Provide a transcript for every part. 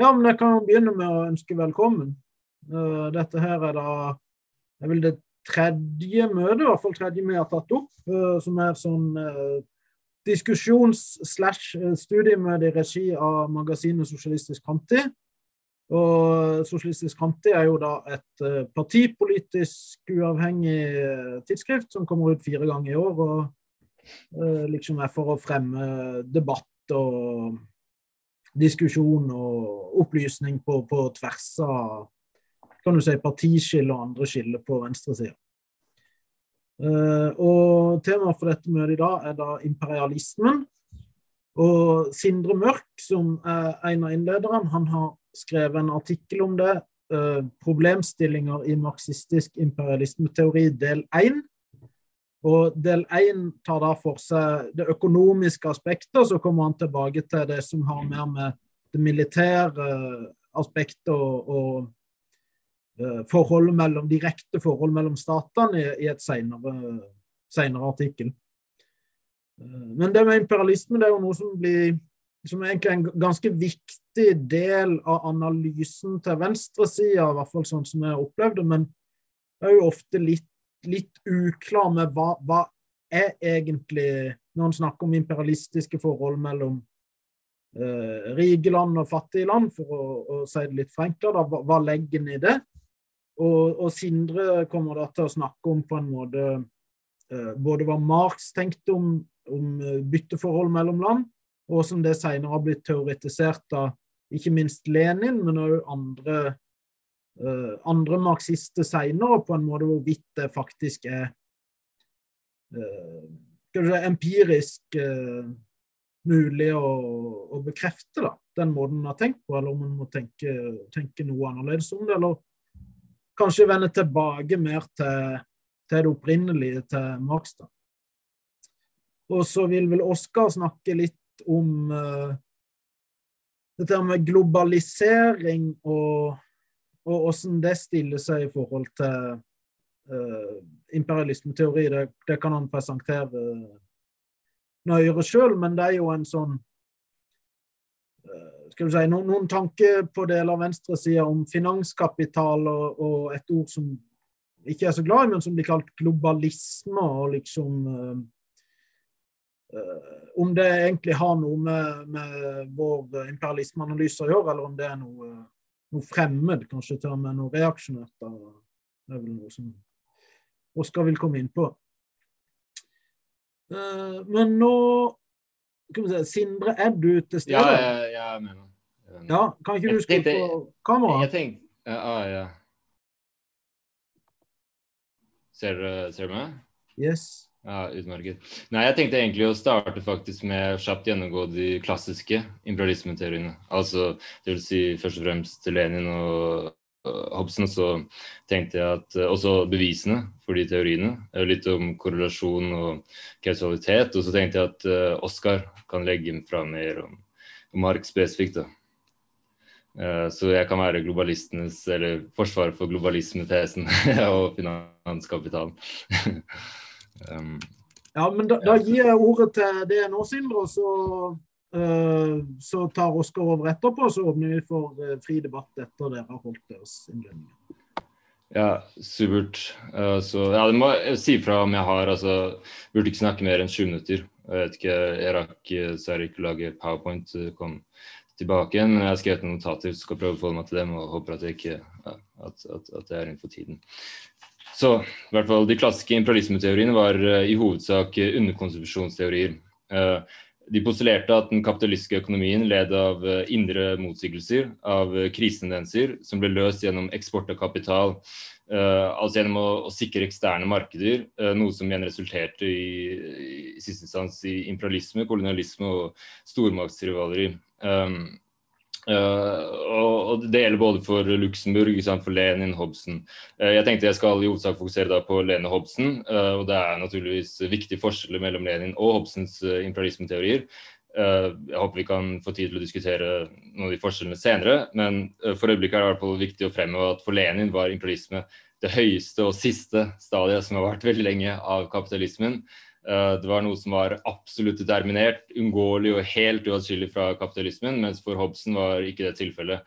Ja, men jeg kan jo begynne med å ønske velkommen. Uh, dette her er da jeg vil det tredje møtet, i hvert fall tredje vi har tatt opp, uh, som er sånn uh, diskusjons-slash-studiemøte i regi av magasinet Sosialistisk Framtid. Og Sosialistisk Framtid er jo da et partipolitisk uavhengig tidsskrift som kommer ut fire ganger i år. og liksom er for å fremme debatt og diskusjon og opplysning på, på tvers av kan du si, partiskille og andre skiller på venstresida. Uh, og Temaet for dette møtet i dag er da imperialismen. Og Sindre Mørk, som er en av innlederne, han har skrevet en artikkel om det. Uh, 'Problemstillinger i marxistisk imperialismeteori', del 1. Og del 1 tar da for seg det økonomiske aspektet, så kommer han tilbake til det som har mer med det militære aspektet og, og uh, forhold mellom, direkte forhold mellom statene i, i et senere, artikkel. Uh, men det med imperialisme det er jo noe som blir som er egentlig en ganske viktig del av analysen til venstresida, i hvert fall sånn som jeg opplevde. Men det er jo ofte litt litt uklar med hva, hva er egentlig Når en snakker om imperialistiske forhold mellom eh, rike land og fattige land, for å, å si det litt forenkla, hva, hva legger en i det? Og, og, Sindre kommer da til å snakke om på en måte eh, både hva Marx tenkte om, om eh, bytteforhold mellom land, og som det senere har blitt teoretisert av ikke minst Lenin, men òg andre andre marxister seinere, på en måte hvorvidt det faktisk er si, empirisk uh, mulig å, å, bekrefte da, den måten man har tenkt på, eller om man må tenke, tenke, noe annerledes om det. Eller kanskje vende tilbake mer til, til det opprinnelige, til Marx. da. Og så vil vel Oskar snakke litt om uh, dette med globalisering og og hvordan det stiller seg i forhold til uh, imperialismeteori, det, det, kan han presentere nøyere sjøl, men det er jo en sånn uh, skal du si, noen, noen tanker på deler av venstresida om finanskapital og, og, et ord som ikke er så glad i, men som blir kalt globalisme, og liksom uh, om det egentlig har noe med, med vår imperialismeanalyse å gjøre, eller om det er noe noe fremmed, kanskje til og med noe reaksjonært. Det er vel noe som Oskar vil komme inn på. Uh, men nå skal vi se, Sindre, er du til stede? Ja, jeg, jeg er med nå. Ja, kan ikke du skru på kameraet? Jeg tenkte, ja, ja. Ser du meg? Yes. Ja, utmerket. Nei, jeg tenkte egentlig å starte faktisk med kjapt gjennomgå de klassiske imperialismeteoriene. Altså det vil si først og fremst Lenin og Hobson, så tenkte jeg at også bevisene for de teoriene. Litt om korrelasjon og kausalitet. Og så tenkte jeg at uh, Oskar kan legge fra mer om, om Mark spesifikt. da. Uh, så jeg kan være globalistenes, eller forsvaret for globalismetesen og finanskapitalen. Um, ja, men da, da, gir jeg ordet til det nå, Sindre, og så, uh, så tar Oskar over etterpå. Så åpner vi for uh, fri debatt etter dere har holdt deres innledninger. Ja, supert. Uh, så ja, det må jeg si fra om jeg har altså Burde ikke snakke mer enn 20 minutter. Jeg vet ikke, jeg rakk dessverre ikke å lage powerpoint. Kom tilbake igjen, men jeg har skrevet noen notater, skal prøve å forholde meg til dem og håper at jeg ikke at, at, at jeg er innenfor tiden. Så i hvert fall de klassiske imperialismeteoriene var uh, i hovedsak uh, underkonstitusjonsteorier. Uh, de postulerte at den kapitalistiske økonomien led av indre motsigelser, av krisetendenser, som ble løst gjennom eksport av kapital. altså gjennom å, å sikre eksterne markeder, noe som igjen resulterte i, i siste instans i imperialisme, kolonialisme og stormaktsrivaleri. Um, Uh, og Det gjelder både for Luxembourg, for Lenin, Hobson. Uh, jeg tenkte jeg skal i hovedsak fokusere på Lene Hobson. Uh, og Det er naturligvis viktige forskjeller mellom Lenin og Hobsons imperialismeteorier. jeg håper vi kan få tid til å diskutere noen av de forskjellene senere. Men for øyeblikket er det hvert fall viktig å fremheve at for Lenin var imperialisme det høyeste og siste stadiet som har vært veldig lenge av kapitalismen. Det var noe som var absolutt determinert, uunngåelig og helt uatskillelig fra kapitalismen, mens for Hobson var ikke det tilfellet.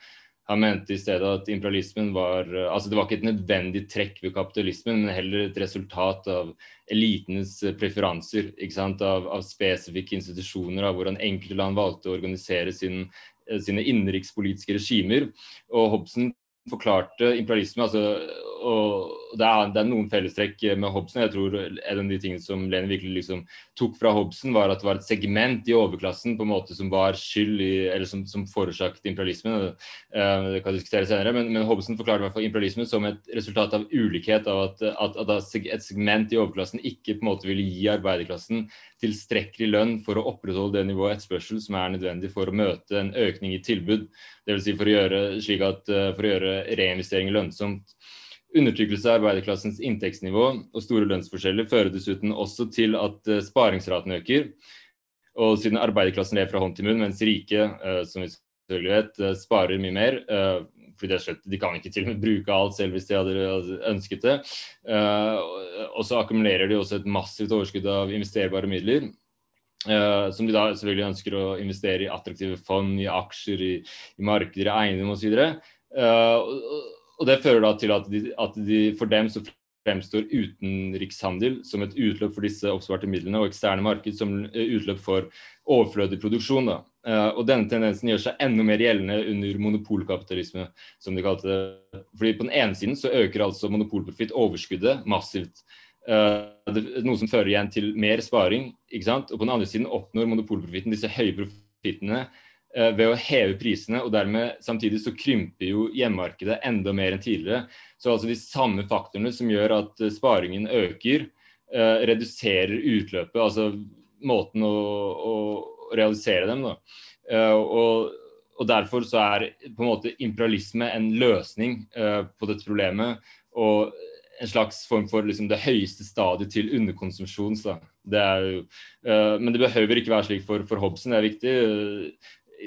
Han mente i stedet at imperialismen var altså Det var ikke et nødvendig trekk ved kapitalismen, men heller et resultat av elitenes preferanser. Av, av, spesifikke institusjoner, av hvordan enkelte land valgte å organisere sin, sine innenrikspolitiske regimer. Og Hobson forklarte imperialisme altså, og det er, det er, noen fellestrekk med Hobson. Jeg tror En av de tingene som Lenin virkelig liksom tok fra Hobson, var at det var et segment i overklassen på en måte som var skyld i, eller som, som forårsaket imperialismen. Uh, det kan diskuteres senere, men, men Hobson forklarte i hvert fall imperialismen som et resultat av ulikhet. Av at, at, at, et segment i overklassen ikke på en måte ville gi arbeiderklassen tilstrekkelig lønn for å opprettholde det nivået etterspørsel som er nødvendig for å møte en økning i tilbud. Dvs. Si for å gjøre slik uh, for å gjøre reinvesteringer lønnsomt. Undertrykkelse av arbeiderklassens inntektsnivå og store lønnsforskjeller fører dessuten også til at uh, sparingsraten øker. Og siden arbeiderklassen lever fra hånd til munn, mens rike, uh, som vi selvfølgelig vet, sparer mye mer fordi det er slett, De kan ikke til og med bruke alt selv hvis de hadde ønsket det. og så akkumulerer de også et massivt overskudd av investerbare midler. som de da selvfølgelig ønsker å investere i attraktive fond, i aksjer, i, i markeder, i eiendom osv. Uh, og Det fører da til at, de, at de, for dem så fremstår utenrikshandel som et utløp for disse oppsparte midlene, og eksterne marked som eh, utløp for overflødig produksjon. Da. Uh, og Denne tendensen gjør seg enda mer gjeldende under monopolkapitalisme, som de kalte det. Fordi På den ene siden så øker altså monopolprofitt overskuddet massivt. Uh, det, noe som fører igjen til mer sparing. ikke sant? Og på den andre siden oppnår monopolprofitten disse høye profittene uh, ved å heve prisene, og dermed samtidig så krymper jo hjemmemarkedet enda mer enn tidligere. Så altså de samme faktorene som gjør at sparingen øker, reduserer utløpet, altså måten å, å realisere dem. Da. Og, og, derfor så er på en måte imperialisme en løsning på dette problemet. og en slags form for liksom, det høyeste stadiet til underkonsumsjon. Det jo, uh, men det behøver ikke være slik for, for Hobson. Det er viktig.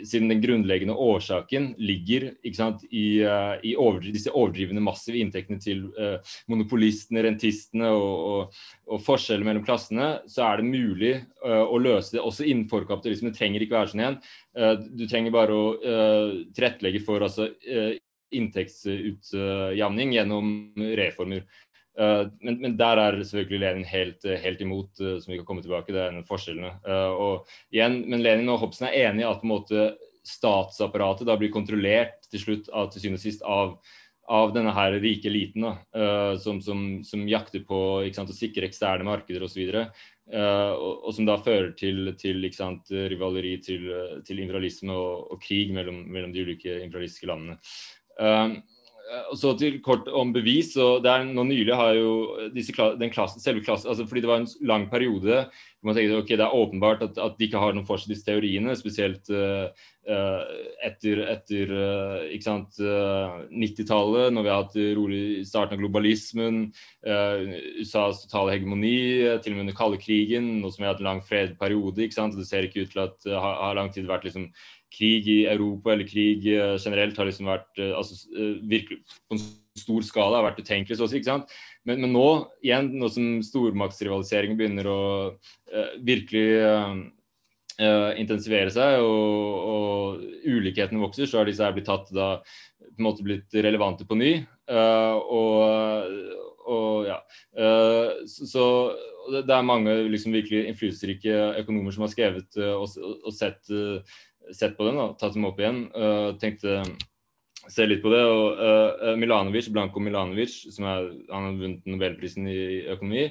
Siden den grunnleggende årsaken ligger sant, i, uh, i overdri disse overdrivende massive inntektene til uh, monopolistene, rentistene og, og, og, forskjeller mellom klassene, så er det mulig uh, å løse det også innenfor kapitalismen. Det trenger ikke være sånn igjen. du trenger bare å tilrettelegge for altså, inntektsutjamning gjennom reformer. Uh, men, men, der er selvfølgelig Lenin helt, helt imot, uh, som vi kan komme tilbake. Det er en av forskjellene. Og igjen, men Lenin og Hobson er enige i at på en måte, statsapparatet da blir kontrollert til slutt av, til syvende og sist av, av denne her rike eliten, da, som, som, som, jakter på sant, å sikre eksterne markeder osv. Uh, og, og som da fører til, til sant, rivaleri, til, til imperialisme og, og krig mellom, mellom, de ulike imperialistiske landene. Uh, Eh, så til kort om bevis. og det er Nå nylig har jo disse, den klassen, selve klassen, altså fordi det var en lang periode hvor man tenkte ok, det er åpenbart at, at de ikke har noen fortsatt disse teoriene, spesielt uh, etter, etter uh, uh, 90-tallet, når vi har hatt rolig starten av globalismen, USAs totale hegemoni, til og med under kalde krigen, nå som vi har hatt en lang fredperiode. ikke Det ser ikke ut til at det har, har lang tid vært liksom krig i Europa eller krig uh, generelt har liksom vært uh, altså, uh, virkelig på en stor skala har vært utenkelig. Så, ikke sant? Men, men, nå, igjen, nå som stormaktsrivaliseringen begynner å virkelig intensivere seg og, og ulikhetene vokser, så har disse her blitt tatt da på en måte blitt relevante på ny. og, og ja. så det er mange liksom, virkelig innflytelsesrike økonomer som har skrevet og, og sett sett på den og tatt dem opp igjen. Uh, tenkte se litt på det. og uh, Milanovic, Blanko Milanovic, som er, han har vunnet Nobelprisen i økonomi,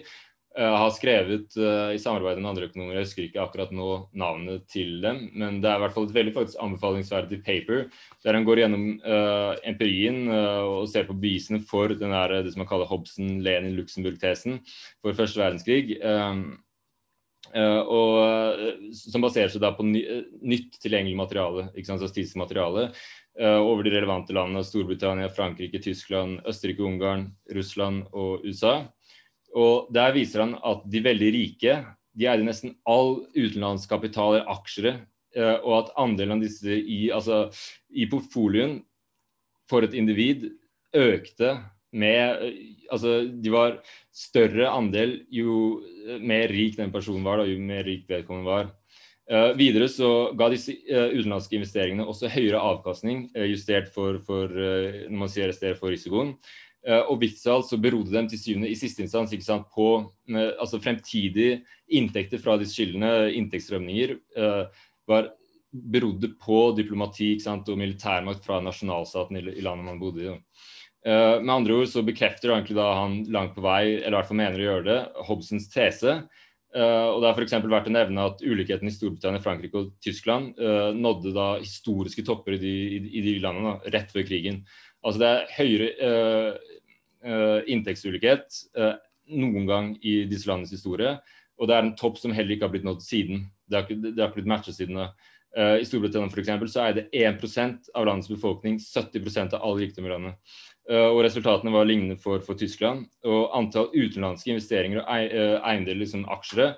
uh, har skrevet uh, i samarbeid med andre økonomer, jeg husker ikke akkurat nå navnet til dem, men det er i hvert fall et veldig faktisk anbefalingsverdig paper der han går gjennom empirien og ser på bevisene for den der, det som man kaller Hobson-Lenin-Luxemburg-tesen for første verdenskrig. Uh, og, uh, som baserer seg da på ny, uh, nytt tilgjengelig materiale, ikke sant, statistisk materiale over de relevante landene Storbritannia, Frankrike, Tyskland, Østerrike, Ungarn, Russland og USA. Og Der viser han at de veldig rike de eide nesten all utenlandskapital eller aksjer, og at andelen av disse i, altså, i portfolioen for et individ økte med Altså, de var større andel jo mer rik den personen var, da, jo mer rik vedkommende var. Uh, videre så ga disse uh, utenlandske investeringene også høyere avkastning, uh, justert for, for når man sier arrestert for risikoen. og alt så berodde dem til syvende i siste instans sant, på altså fremtidige inntekter fra disse kildene, inntektsstrømninger, var, berodde på diplomati sant, og militærmakt fra nasjonalstaten i, i landet man bodde i. med andre ord så bekrefter egentlig da han langt på vei, eller i hvert fall mener å gjøre det, Hobsons tese Uh, og Det er f.eks. verdt å nevne at ulikheten i Storbritannia, Frankrike og Tyskland uh, nådde da historiske topper i de, i, de landene da, rett før krigen. Altså Det er høyere inntektsulikhet noen gang i disse landenes historie. Og det er en topp som heller ikke har blitt nådd siden. Det har ikke, det har ikke blitt matchet siden da. I Storbritannia for eksempel, så det 1% av landets befolkning 70 av all rikdom i landet. Eh, og resultatene var lignende for, for, Tyskland. Og antall utenlandske investeringer og eh, eiendeler, liksom aksjer,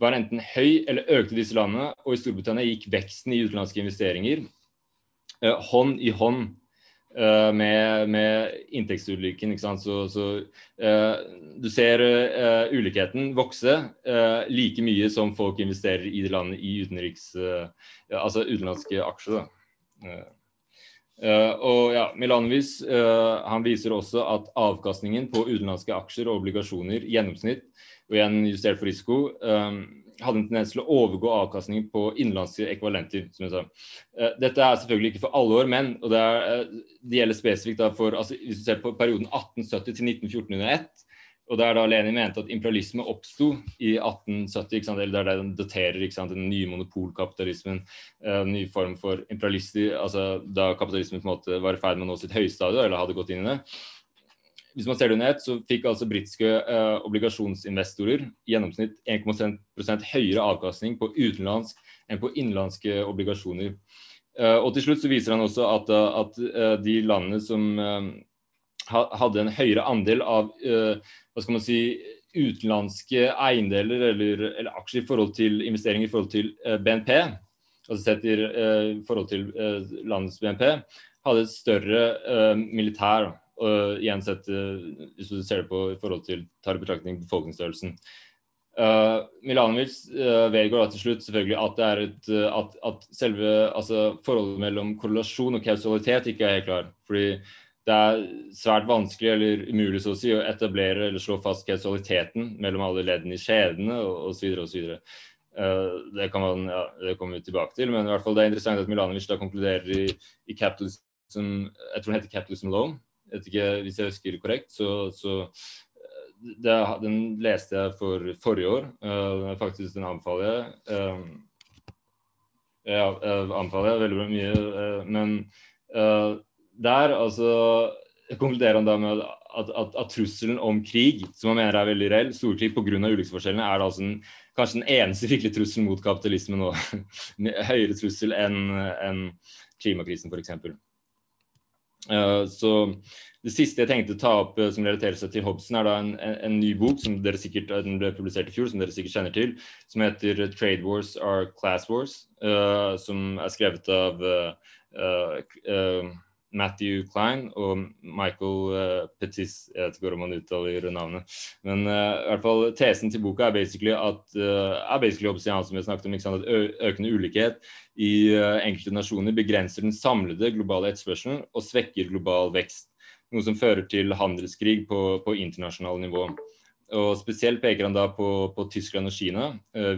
var enten høy eller økte disse landene. Og i Storbritannia gikk veksten i utenlandske investeringer eh, hånd i hånd eh, med, med inntektsulykken. Så, så eh, du ser ulikheten vokse like mye som folk investerer i det landet i utenriks, altså utenlandske aksjer. Da. Uh, og ja, Milanovic uh, han viser også at avkastningen på utenlandske aksjer og obligasjoner i gjennomsnitt, og igjen justert for risiko, um, hadde en tendens til å overgå avkastningen på innenlandske ekvivalenter. som jeg sa. Uh, dette er selvfølgelig ikke for alle år, men og det, er, det gjelder spesifikt da for altså, hvis du ser på perioden 1870 til 1914 under ett, og der da Lenin mente at imperialisme oppsto i 1870, ikke sant? eller der den daterer den nye monopolkapitalismen, eh, en ny form for imperialister, altså da kapitalismen på en måte var i ferd med å nå sitt høyestadie, eller hadde gått inn i det. Hvis man ser det under ett, så fikk altså britiske eh, obligasjonsinvestorer i gjennomsnitt 1,1 høyere avkastning på utenlandsk enn på innenlandske obligasjoner. Eh, og til slutt så viser han også at, at uh, de landene som uh, hadde en høyere andel av uh, hva skal man si, utenlandske eiendeler eller, eller, aksjer i forhold til investeringer i forhold til uh, BNP, altså sett i uh, forhold til landets BNP, hadde et større militær. og igjen sett, hvis du ser det på i forhold til tar i betraktning befolkningsstørrelsen. Uh, Milanovic uh, vedgår til slutt selvfølgelig at, det er et, at, at selve altså, forholdet mellom korrelasjon og kausalitet ikke er helt klar. fordi det er svært vanskelig eller umulig så å si, å etablere eller slå fast kausaliteten mellom alle leddene i skjedene osv. osv. Uh, det, kan man, ja, det kommer vi tilbake til, men i hvert fall det er interessant at Milanovic da konkluderer i, i capitalism Jeg tror den heter Capitalism Alone. Jeg vet ikke, hvis jeg husker det korrekt, så, så eh, det, Den leste jeg for forrige år. Uh, faktisk Den anbefaler jeg. Um, ja, anbefaler jeg veldig mye. Uh, men uh, der altså, konkluderer han da med at, at, at, trusselen om krig, som han mener er veldig reell, storkrig pga. ulykkesforskjellene, er da altså kanskje den eneste virkelige trusselen mot kapitalismen nå. Høyere trussel enn en klimakrisen, f.eks. Uh, så det siste jeg tenkte å ta opp uh, som relaterer seg til Hobson, er da en, en, en, ny bok som dere sikkert, den ble publisert i fjor, som dere sikkert kjenner til, som heter 'Trade Wars are Class Wars', uh, som er skrevet av Matthew Klein og Michael uh, Pettis. Jeg vet ikke hvordan man uttaler navnet. Men uh, i hvert fall tesen til boka er basically at, uh, er basically som vi snakket om, sant, at økende ulikhet i enkelte nasjoner begrenser den samlede globale etterspørselen og svekker global vekst. Noe som fører til handelskrig på, på internasjonalt nivå. Og Spesielt peker han da på, på Tyskland og Kina,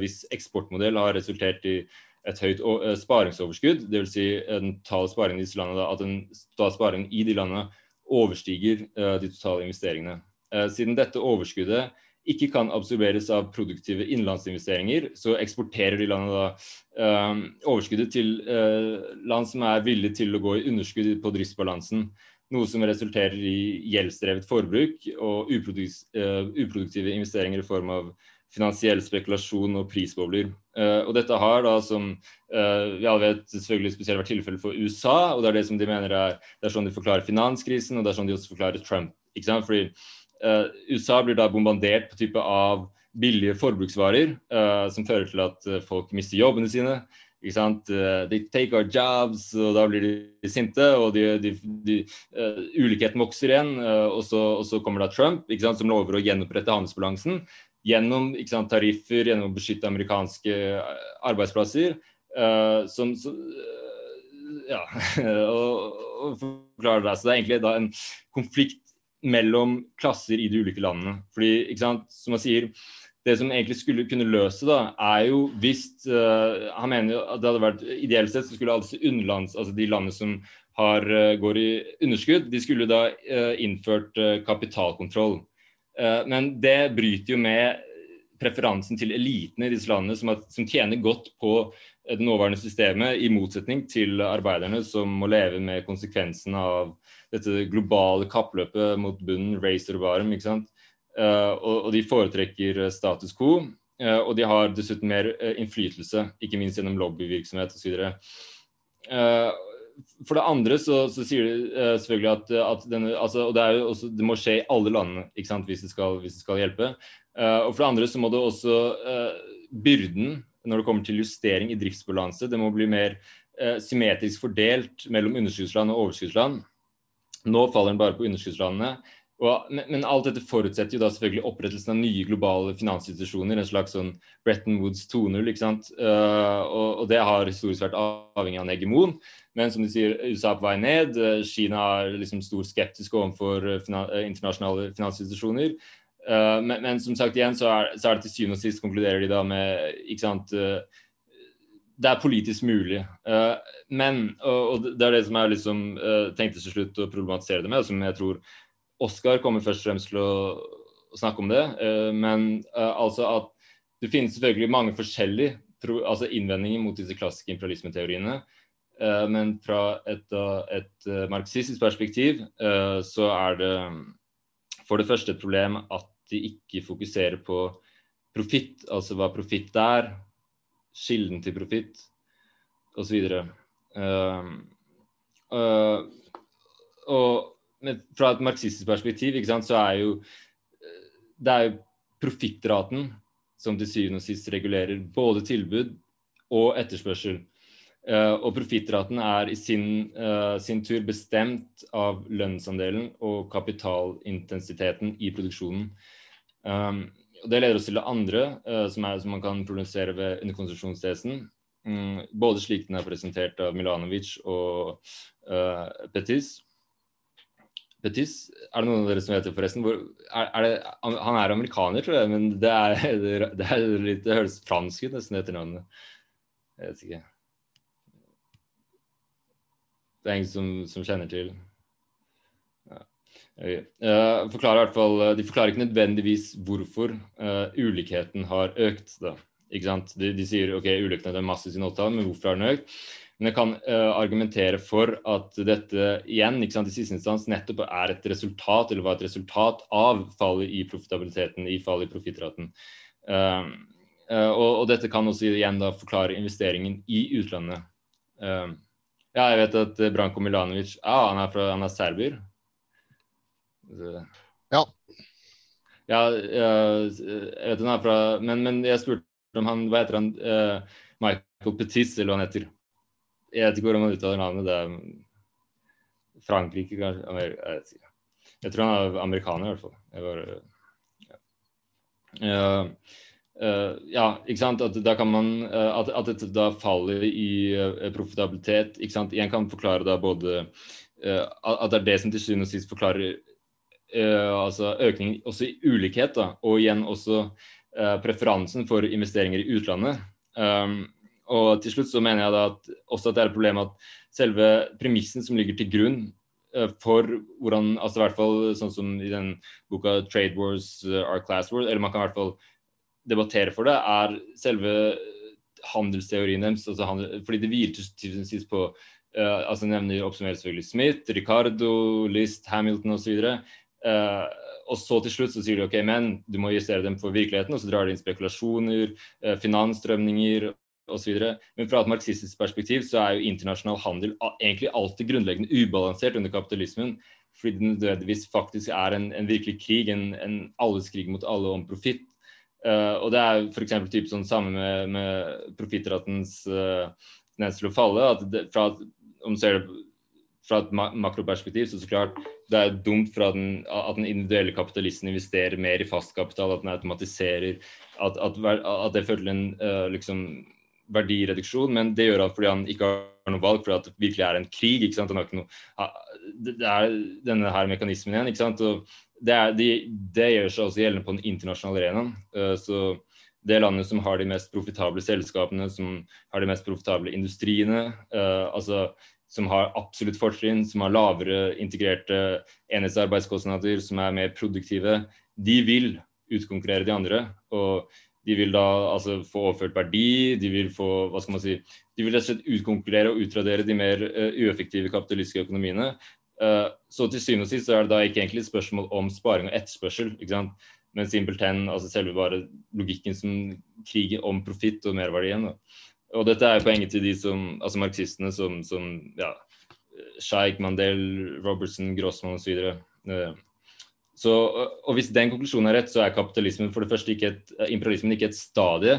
hvis eksportmodell har resultert i et høyt eh, sparingsoverskudd, dvs. Si en total sparing i disse landene, at den totale sparingen i de landene overstiger uh, de totale investeringene. Uh, siden dette overskuddet ikke kan absorberes av produktive innenlandsinvesteringer, så eksporterer de landene da overskuddet til land som er villige til å gå i underskudd på driftsbalansen. Noe som resulterer i gjeldsdrevet forbruk og uproduktive investeringer i form av finansiell spekulasjon og prisbobler. Uh, og dette har da som uh, vi alle vet selvfølgelig spesielt vært tilfellet for USA, og det er det som de mener er det er sånn de forklarer finanskrisen, og det er sånn de også forklarer Trump. ikke sant? Fordi uh, USA blir da bombardert på type av billige forbruksvarer som fører til at folk mister jobbene sine. ikke sant? They take our jobs, og da blir de sinte, og de, de, de, ulikheten vokser igjen. Og, så, og, så, kommer da Trump, ikke sant, som lover å gjenopprette handelsbalansen gjennom sant, tariffer, gjennom å beskytte amerikanske arbeidsplasser. Uh, som, som ja, og, og forklare det. Så det er egentlig da en konflikt mellom klasser i de ulike landene. Fordi, ikke sant, som man sier, det som egentlig skulle kunne løse da, er jo hvis uh, Han mener jo at det hadde vært ideelt sett så skulle altså underlands, altså de landene som har, uh, går i underskudd, de skulle da uh, innført kapitalkontroll. Men det bryter jo med preferansen til elitene i disse landene, som, har, som tjener godt på det nåværende systemet, i motsetning til arbeiderne som må leve med konsekvensen av dette globale kappløpet mot bunnen, race or bottom. ikke sant? Uh, og, og, de foretrekker status quo. Og de har dessuten mer innflytelse, ikke minst gjennom lobbyvirksomhet osv. Uh, for det andre så, så sier de selvfølgelig at, at denne, altså, og det, også, det, må skje i alle landene ikke sant, hvis det skal, hvis det skal hjelpe. og for det andre så må det også byrden når det kommer til justering i driftsbalanse, det må bli mer symmetrisk fordelt mellom underskuddsland og overskuddsland. Nå faller den bare på underskuddslandene. Og, men, alt dette forutsetter jo da selvfølgelig opprettelsen av nye globale finansinstitusjoner. En slags sånn Bretton Woods 2.0. ikke sant? Uh, og, og, det har historisk vært avhengig av en hegemon. Men som de sier, USA er på vei ned. Kina er liksom stor skeptisk overfor uh, finan internasjonale finansinstitusjoner. Men, men, som sagt igjen, så er, så er, det til syvende og sist konkluderer de da med ikke sant, det er politisk mulig. men, og, det er det som jeg liksom tenkte til slutt å problematisere det med, som jeg tror Oskar kommer først og fremst til å, snakke om det. Men altså at det finnes selvfølgelig mange forskjellige altså innvendinger mot disse klassiske imperialismeteoriene. Uh, men fra et, et marxistisk perspektiv så er det for det første et problem at de ikke fokuserer på profitt, altså hva profitt er, kilden til profitt osv. Uh, uh, men fra et marxistisk perspektiv sant, så er jo det er jo profittraten som til syvende og sist regulerer både tilbud og etterspørsel. Uh, og profittraten er i sin, uh, sin, tur bestemt av lønnsandelen og kapitalintensiteten i produksjonen. Um, og det leder oss til det andre, uh, som, er, som, man kan produsere ved underkonstruksjonstesen. Um, både slik den er presentert av Milanovic og Petis, Petis, er det noen av dere som vet det, forresten? Hvor, er, er det, han er amerikaner, tror jeg, men det, er, det, litt, det høres fransk ut nesten etter navnet. Jeg vet ikke. Det er ingen som, som kjenner til uh, forklarer hvert fall, De forklarer ikke nødvendigvis hvorfor uh, ulikheten har økt. Da. Ikke sant? De, de sier ok, ulikheten er masse siden 80 men hvorfor har den økt? Men jeg kan uh, argumentere for at dette igjen ikke sant, i siste instans nettopp er et resultat eller var et resultat av fallet i profitabiliteten, i fallet i profittraten. Uh, uh, og, og, dette kan også igjen da forklare investeringen i utlandet. Ja, jeg vet at Branko Milanovic ah, han er, fra, han er serber. Ja. Ja, jeg vet han er fra Men, men jeg spurte om han Hva heter han? Michael Petis, eller hva han heter. Jeg vet ikke hvordan man uttaler navnet. Det er Frankrike, kanskje. Jeg, vet ikke. jeg, tror han er amerikaner, i hvert fall. Var, ja. Uh, uh, ja. ikke sant. At, da kan man, uh, at, at dette da faller i profitabilitet. ikke sant? Igjen kan forklare da både at det er det som til syvende og sist forklarer altså økningen også i ulikhet, da, og igjen også preferansen for investeringer i utlandet. Um, og til slutt så mener jeg da at også at det er et problem at selve premissen som ligger til grunn uh, for hvordan altså i hvert fall sånn som i den boka 'Trade Wars 'Our Class Wars', eller man kan i hvert fall debattere for det, er selve handelsteorien deres. Altså handel, fordi det hviler til sist på uh, altså nevner oppsummerer selvfølgelig Smith, Ricardo, List, Hamilton osv. Uh, og så til slutt så sier de ok, men du må justere dem for virkeligheten, og så drar de inn spekulasjoner, uh, finansstrømninger osv. Men fra et marxistisk perspektiv så er jo internasjonal handel egentlig alltid grunnleggende ubalansert under kapitalismen. Fordi det nødvendigvis faktisk er en, en virkelig krig, en, en alles krig mot alle om profitt. Uh, og det er f.eks. typ sånn samme med, med profittratens uh, tendens til å falle. at det, fra, Om du ser det fra et makroperspektiv, så så klart det er dumt den, at den individuelle kapitalisten investerer mer i fastkapital, at den automatiserer, at, at, at det fører til en uh, liksom, verdireduksjon. Men det gjør han fordi han ikke har noe valg, fordi det virkelig er en krig. ikke sant? Han har ikke noe, det er denne her mekanismen igjen. ikke sant? Og det, er, de, det gjør seg også gjeldende på den internasjonale arenaen. Uh, så det landet som har de mest profitable selskapene, som har de mest profitable industriene, uh, altså som har absolutt fortrinn, som har lavere integrerte enhetsarbeidskostnader, som er mer produktive, de vil utkonkurrere de andre. Og de vil da altså få overført verdi, de vil få hva skal man si, de vil rett og slett utkonkurrere og utradere de mer uh, ueffektive kapitalistiske økonomiene. Uh, så til syvende og sist så er det da ikke egentlig et spørsmål om sparing og etterspørsel, ikke sant? men simpelthen altså selve bare logikken som krigen om profitt og merverdien. Da. Og dette er poenget til de som, altså marxistene som, som ja, Scheik, Mandel, Robertson, Grossmann osv. Uh, så, og hvis den konklusjonen er rett, så er kapitalismen for det første ikke et, imperialismen ikke et stadie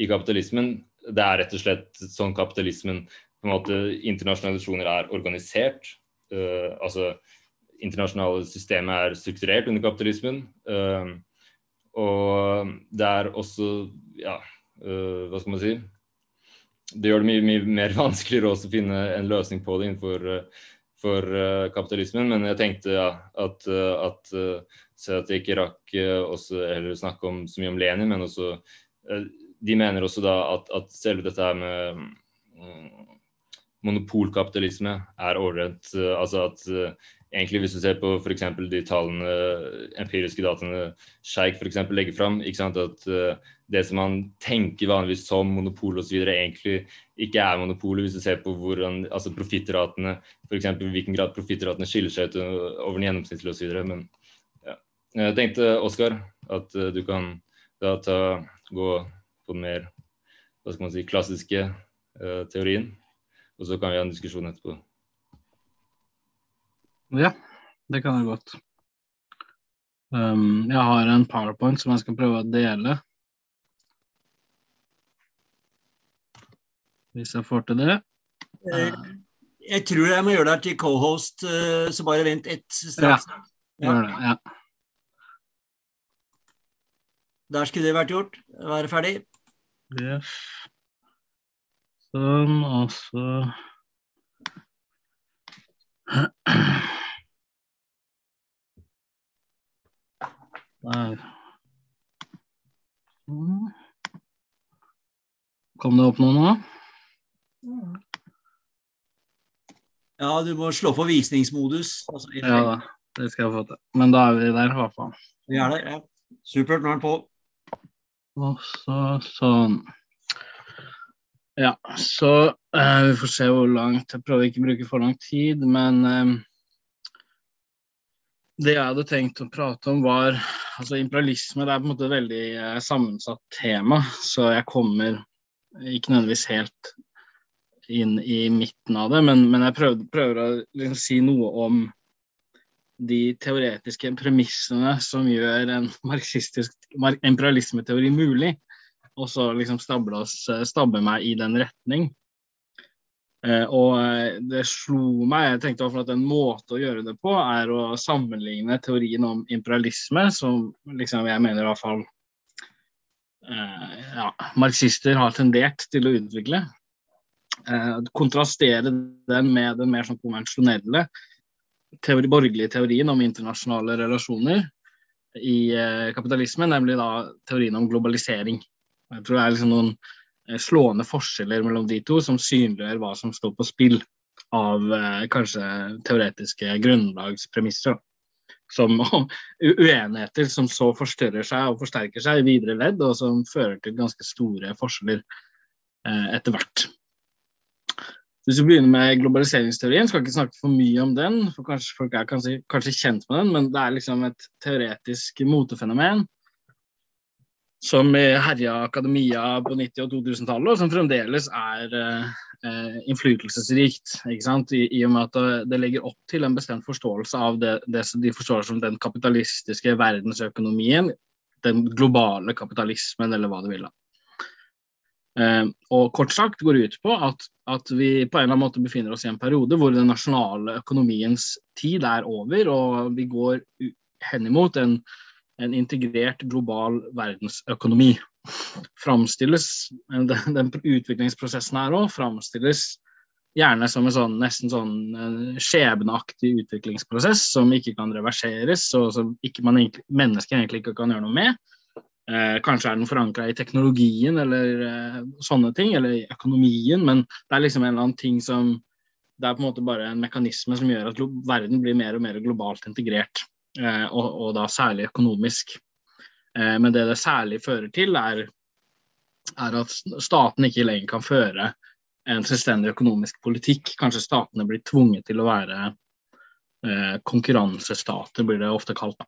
i kapitalismen. Det er rett og slett sånn kapitalismen på en måte internasjonale nasjoner er organisert. Uh, altså internasjonale systemet er strukturert under kapitalismen. Uh, og det er også ja, uh, hva skal man si det gjør det mye, mye mer vanskeligere også å finne en løsning på det innenfor for kapitalismen. Men jeg tenkte ja, at, at, uh, at jeg ikke rakk også snakke om, så mye om Lenin, men også De mener også da at, at selve dette her med um, monopolkapitalisme er overrent. altså at egentlig hvis du ser på f.eks. de tallene, empiriske dataene Scheik f.eks. legger fram, at det som man tenker vanligvis som monopol osv., egentlig ikke er monopolet, hvis du ser på hvordan, altså profittratene, f.eks. i hvilken grad profittratene skiller seg ut over den gjennomsnittlige osv. Men ja. jeg tenkte, Oskar, at du kan da ta, gå på den mer hva skal man si, klassiske uh, teorien, og så kan vi ha en diskusjon etterpå. Ja, det kan jeg godt. Um, jeg har en powerpoint som jeg skal prøve å dele. Hvis jeg får til det. Uh, jeg tror jeg må gjøre deg til co-host, uh, så bare vent ett straks. Ja, gjør det. Ja. Der skulle det vært gjort. Være ferdig. Yes. Sånn, og så Der. Kom det opp noe nå? Ja, du må slå på visningsmodus. Altså, ja da, det skal jeg få til. Men da er vi der, i hvert fall. Vi er der, ja. Supert. Nå er den på. Og så sånn. Ja, så uh, vi får se hvor langt Jeg prøver ikke å bruke for lang tid, men uh, det jeg hadde tenkt å prate om, var altså imperialisme. Det er på en måte et veldig uh, sammensatt tema, så jeg kommer ikke nødvendigvis helt inn i midten av det. Men, men jeg prøver, prøver å liksom si noe om de teoretiske premissene som gjør en marxistisk imperialismeteori mulig. Og så liksom oss, stabbe meg i den retning. Eh, og eh, det slo meg, jeg tenkte at en måte å gjøre det på, er å sammenligne teorien om imperialisme, som liksom jeg mener i hvert fall eh, ja, marxister har tendert til å utvikle. kontrastere den med den mer sånn konvensjonelle teori, borgerlige teorien om internasjonale relasjoner i kapitalisme, nemlig da teorien om globalisering. Jeg tror det er liksom noen Eh, slående forskjeller mellom de to, som synliggjør hva som står på spill av eh, kanskje teoretiske grunnlagspremisser. Som uenigheter som så forstørrer seg og forsterker seg i videre ledd, og som fører til ganske store forskjeller eh, etter hvert. Hvis vi begynner med globaliseringsteorien, skal ikke snakke for mye om den, for kanskje folk er kanskje, kanskje kjent med den, men det er liksom et teoretisk motefenomen som herja akademia på 90- og 2000-tallet, og som fremdeles er eh, innflytelsesrikt. I, I, og med at det, det, legger opp til en bestemt forståelse av det, det de forstår som den kapitalistiske verdensøkonomien den globale kapitalismen, eller hva du vil. Eh, og kort sagt går det ut på at, at, vi på en eller annen måte befinner oss i en periode hvor den nasjonale økonomiens tid er over, og vi går henimot en, en integrert global verdensøkonomi. Framstilles, den, den utviklingsprosessen her òg gjerne som en sånn, nesten sånn skjebneaktig utviklingsprosess som ikke kan reverseres, og som egentlig, mennesker egentlig ikke kan gjøre noe med. Eh, kanskje er den forankra i teknologien eller eh, sånne ting, eller i økonomien, men det er liksom en eller annen ting som Det er på en måte bare en mekanisme som gjør at verden blir mer og mer globalt integrert, og, og, da særlig økonomisk. Eh, men det det særlig fører til, er, er at staten ikke lenger kan føre en selvstendig økonomisk politikk. Kanskje statene blir tvunget til å være eh, konkurransestater, blir det ofte kalt.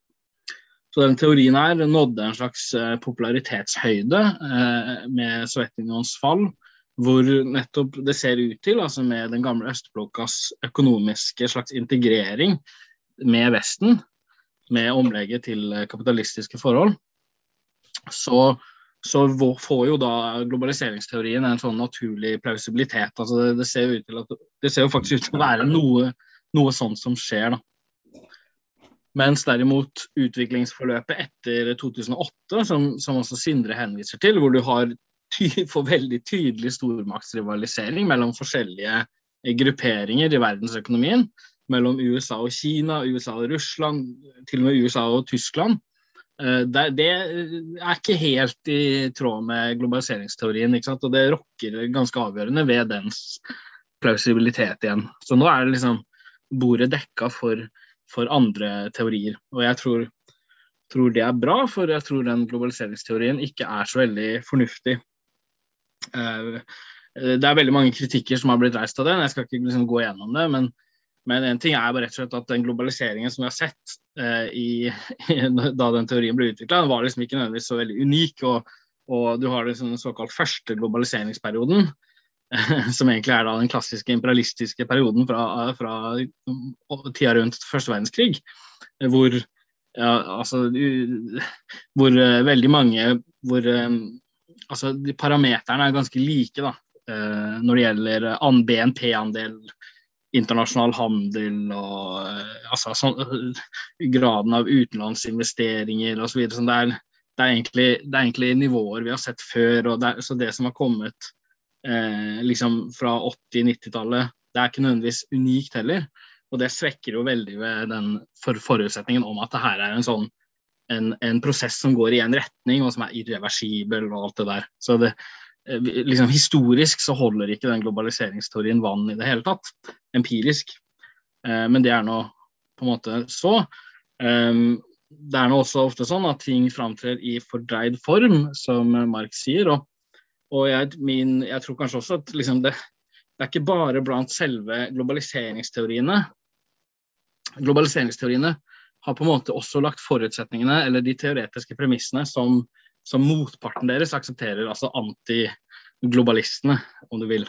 Så den teorien her nådde en slags eh, popularitetshøyde eh, med Sovjetunionens fall, hvor nettopp det ser ut til, altså med den gamle østblokkas økonomiske slags integrering med Vesten, med omlegget til eh, kapitalistiske forhold, så så får jo da globaliseringsteorien en sånn naturlig plausibilitet. Altså det, det, ser at, det ser jo faktisk ut til å være noe, noe sånt som skjer. da. Mens derimot utviklingsforløpet etter 2008, som, som også Sindre henviser til, hvor du har ty, får veldig tydelig stormaktsrivalisering mellom forskjellige grupperinger i verdensøkonomien, mellom USA og Kina, USA og Russland, til og med USA og Tyskland, Eh, det, er ikke helt i tråd med globaliseringsteorien. Og det rokker ganske avgjørende ved dens plausibilitet igjen. Så nå er det liksom bordet dekka for, for andre teorier. Og jeg tror, tror, det er bra, for jeg tror den globaliseringsteorien ikke er så veldig fornuftig. Eh, det er veldig mange kritikker som har blitt reist av den, jeg skal ikke liksom gå gjennom det. men men en ting er bare rett og slett at den globaliseringen som vi har sett eh, i, da den teorien ble utvikla, var liksom ikke nødvendigvis så veldig unik. Og, og du har den sånn såkalt første globaliseringsperioden, eh, som egentlig er da den klassiske imperialistiske perioden fra, fra tida rundt første verdenskrig, hvor, ja, altså, hvor uh, veldig mange hvor um, altså, Parameterne er ganske like da, uh, når det gjelder BNP-andel internasjonal handel og eh, altså, sånn, graden av utenlandsinvesteringer osv. Så sånn, det, det, er egentlig, det er egentlig nivåer vi har sett før. og det, Så det som har kommet eh, liksom fra 80-90-tallet, det er ikke nødvendigvis unikt heller. Og det svekker jo veldig ved den for forutsetningen om at det her er en sånn en, en prosess som går i en retning, og som er irreversibel og alt det der. Så det, Eh, liksom, Historisk så holder ikke den globaliseringsteorien vann i det hele tatt, empirisk. Eh, men det er nå på en måte så. Eh, det er nå også ofte sånn at ting framtrer i fordreid form, som Marx sier. Og, og jeg, min, jeg, tror kanskje også at liksom det, det er ikke bare blant selve globaliseringsteoriene. Globaliseringsteoriene har på en måte også lagt forutsetningene, eller de teoretiske premissene, som som motparten deres aksepterer, altså antiglobalistene, om du vil.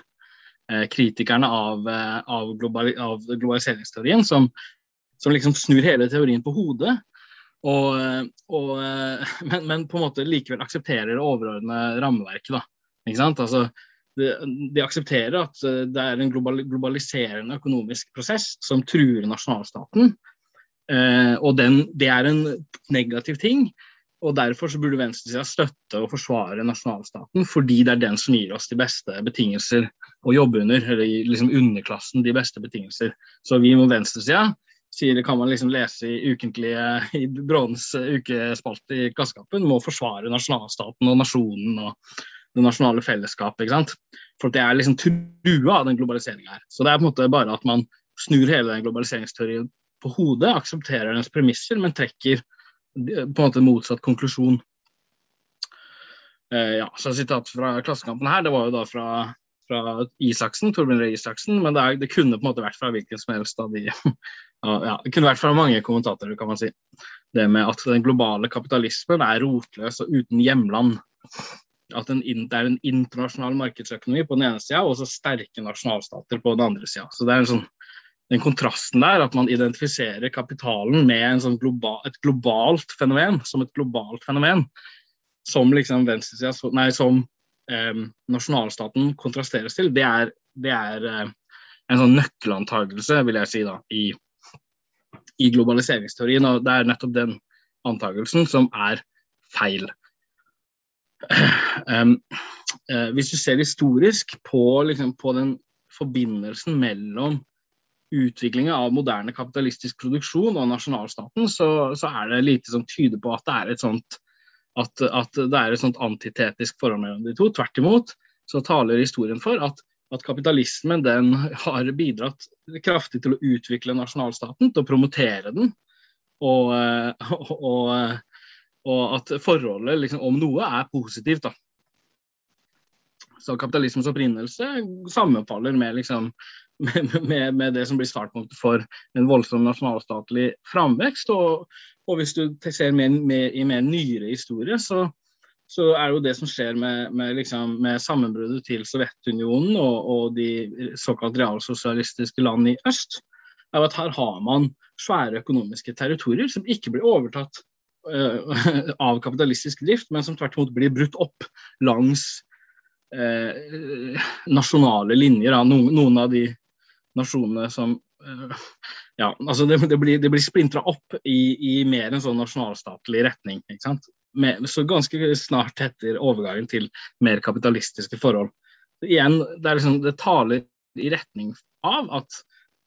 Eh, kritikerne av, eh, av, global, av globaliseringsteorien, som, som, liksom snur hele teorien på hodet. Og, og, eh, men, men, på en måte likevel aksepterer det overordnede rammeverket. Da. Ikke sant? Altså, de, de, aksepterer at det er en global, globaliserende økonomisk prosess som truer nasjonalstaten. Eh, og den, det er en negativ ting. Og Derfor så burde venstresida støtte og forsvare nasjonalstaten, fordi det er den som gir oss de beste betingelser å jobbe under, eller liksom underklassen de beste betingelser. Så vi må venstresida, sier det kan man liksom lese i ukentlige i Brånens ukespalte i Klassekampen, må forsvare nasjonalstaten og nasjonen og det nasjonale fellesskapet. ikke sant? For det er liksom trua av den globaliseringa her. Så det er på en måte bare at man snur hele den globaliseringsteorien på hodet, aksepterer dens premisser, men trekker på en måte motsatt konklusjon. Eh, ja, så Sitat fra Klassekampen her, det var jo da fra, fra Isaksen, Torbjørn Røe Isaksen, men det, er, det, kunne på en måte vært fra hvilken som helst av de ja, Det kunne vært fra mange kommentatorer, kan man si. Det med at den globale kapitalismen er rotløs og uten hjemland. At det er en internasjonal markedsøkonomi på den ene sida, og så sterke nasjonalstater på den andre sida. Så det er en sånn den kontrasten der, at man identifiserer kapitalen med sånn global, et globalt fenomen, som et globalt fenomen, som liksom venstresida, nei, som eh, nasjonalstaten kontrasteres til, det er, det er eh, en sånn nøkkelantagelse, vil jeg si, da, i, i globaliseringsteorien. Og det er nettopp den antagelsen som er feil. Um, uh, hvis du ser historisk på, liksom, på den forbindelsen mellom utviklinga av moderne kapitalistisk produksjon og nasjonalstaten, så, så, er det lite som tyder på at det er et sånt at, at det er et sånt antitetisk forhold mellom de to. Tvert imot så taler historien for at, at kapitalismen den har bidratt kraftig til å utvikle nasjonalstaten, til å promotere den. Og, og, og, og at forholdet, liksom, om noe, er positivt. da. Så kapitalismens opprinnelse sammenfaller med, liksom, med, med, det som blir startpunktet for en voldsom nasjonalstatlig framvekst. Og, og hvis du ser mer, mer, i mer nyere historie, så, så er det jo det som skjer med, med, liksom, sammenbruddet til Sovjetunionen og, og de såkalt realsosialistiske land i øst, er at her har man svære økonomiske territorier som ikke blir overtatt uh, av kapitalistisk drift, men som tvert imot blir brutt opp langs Eh, nasjonale linjer av noen, noen, av de nasjonene som uh, ja, altså det, det blir, det blir splintra opp i, i, mer en sånn nasjonalstatlig retning. ikke sant? Med, så ganske snart etter overgangen til mer kapitalistiske forhold. Igjen, det, er liksom, det, taler i retning av at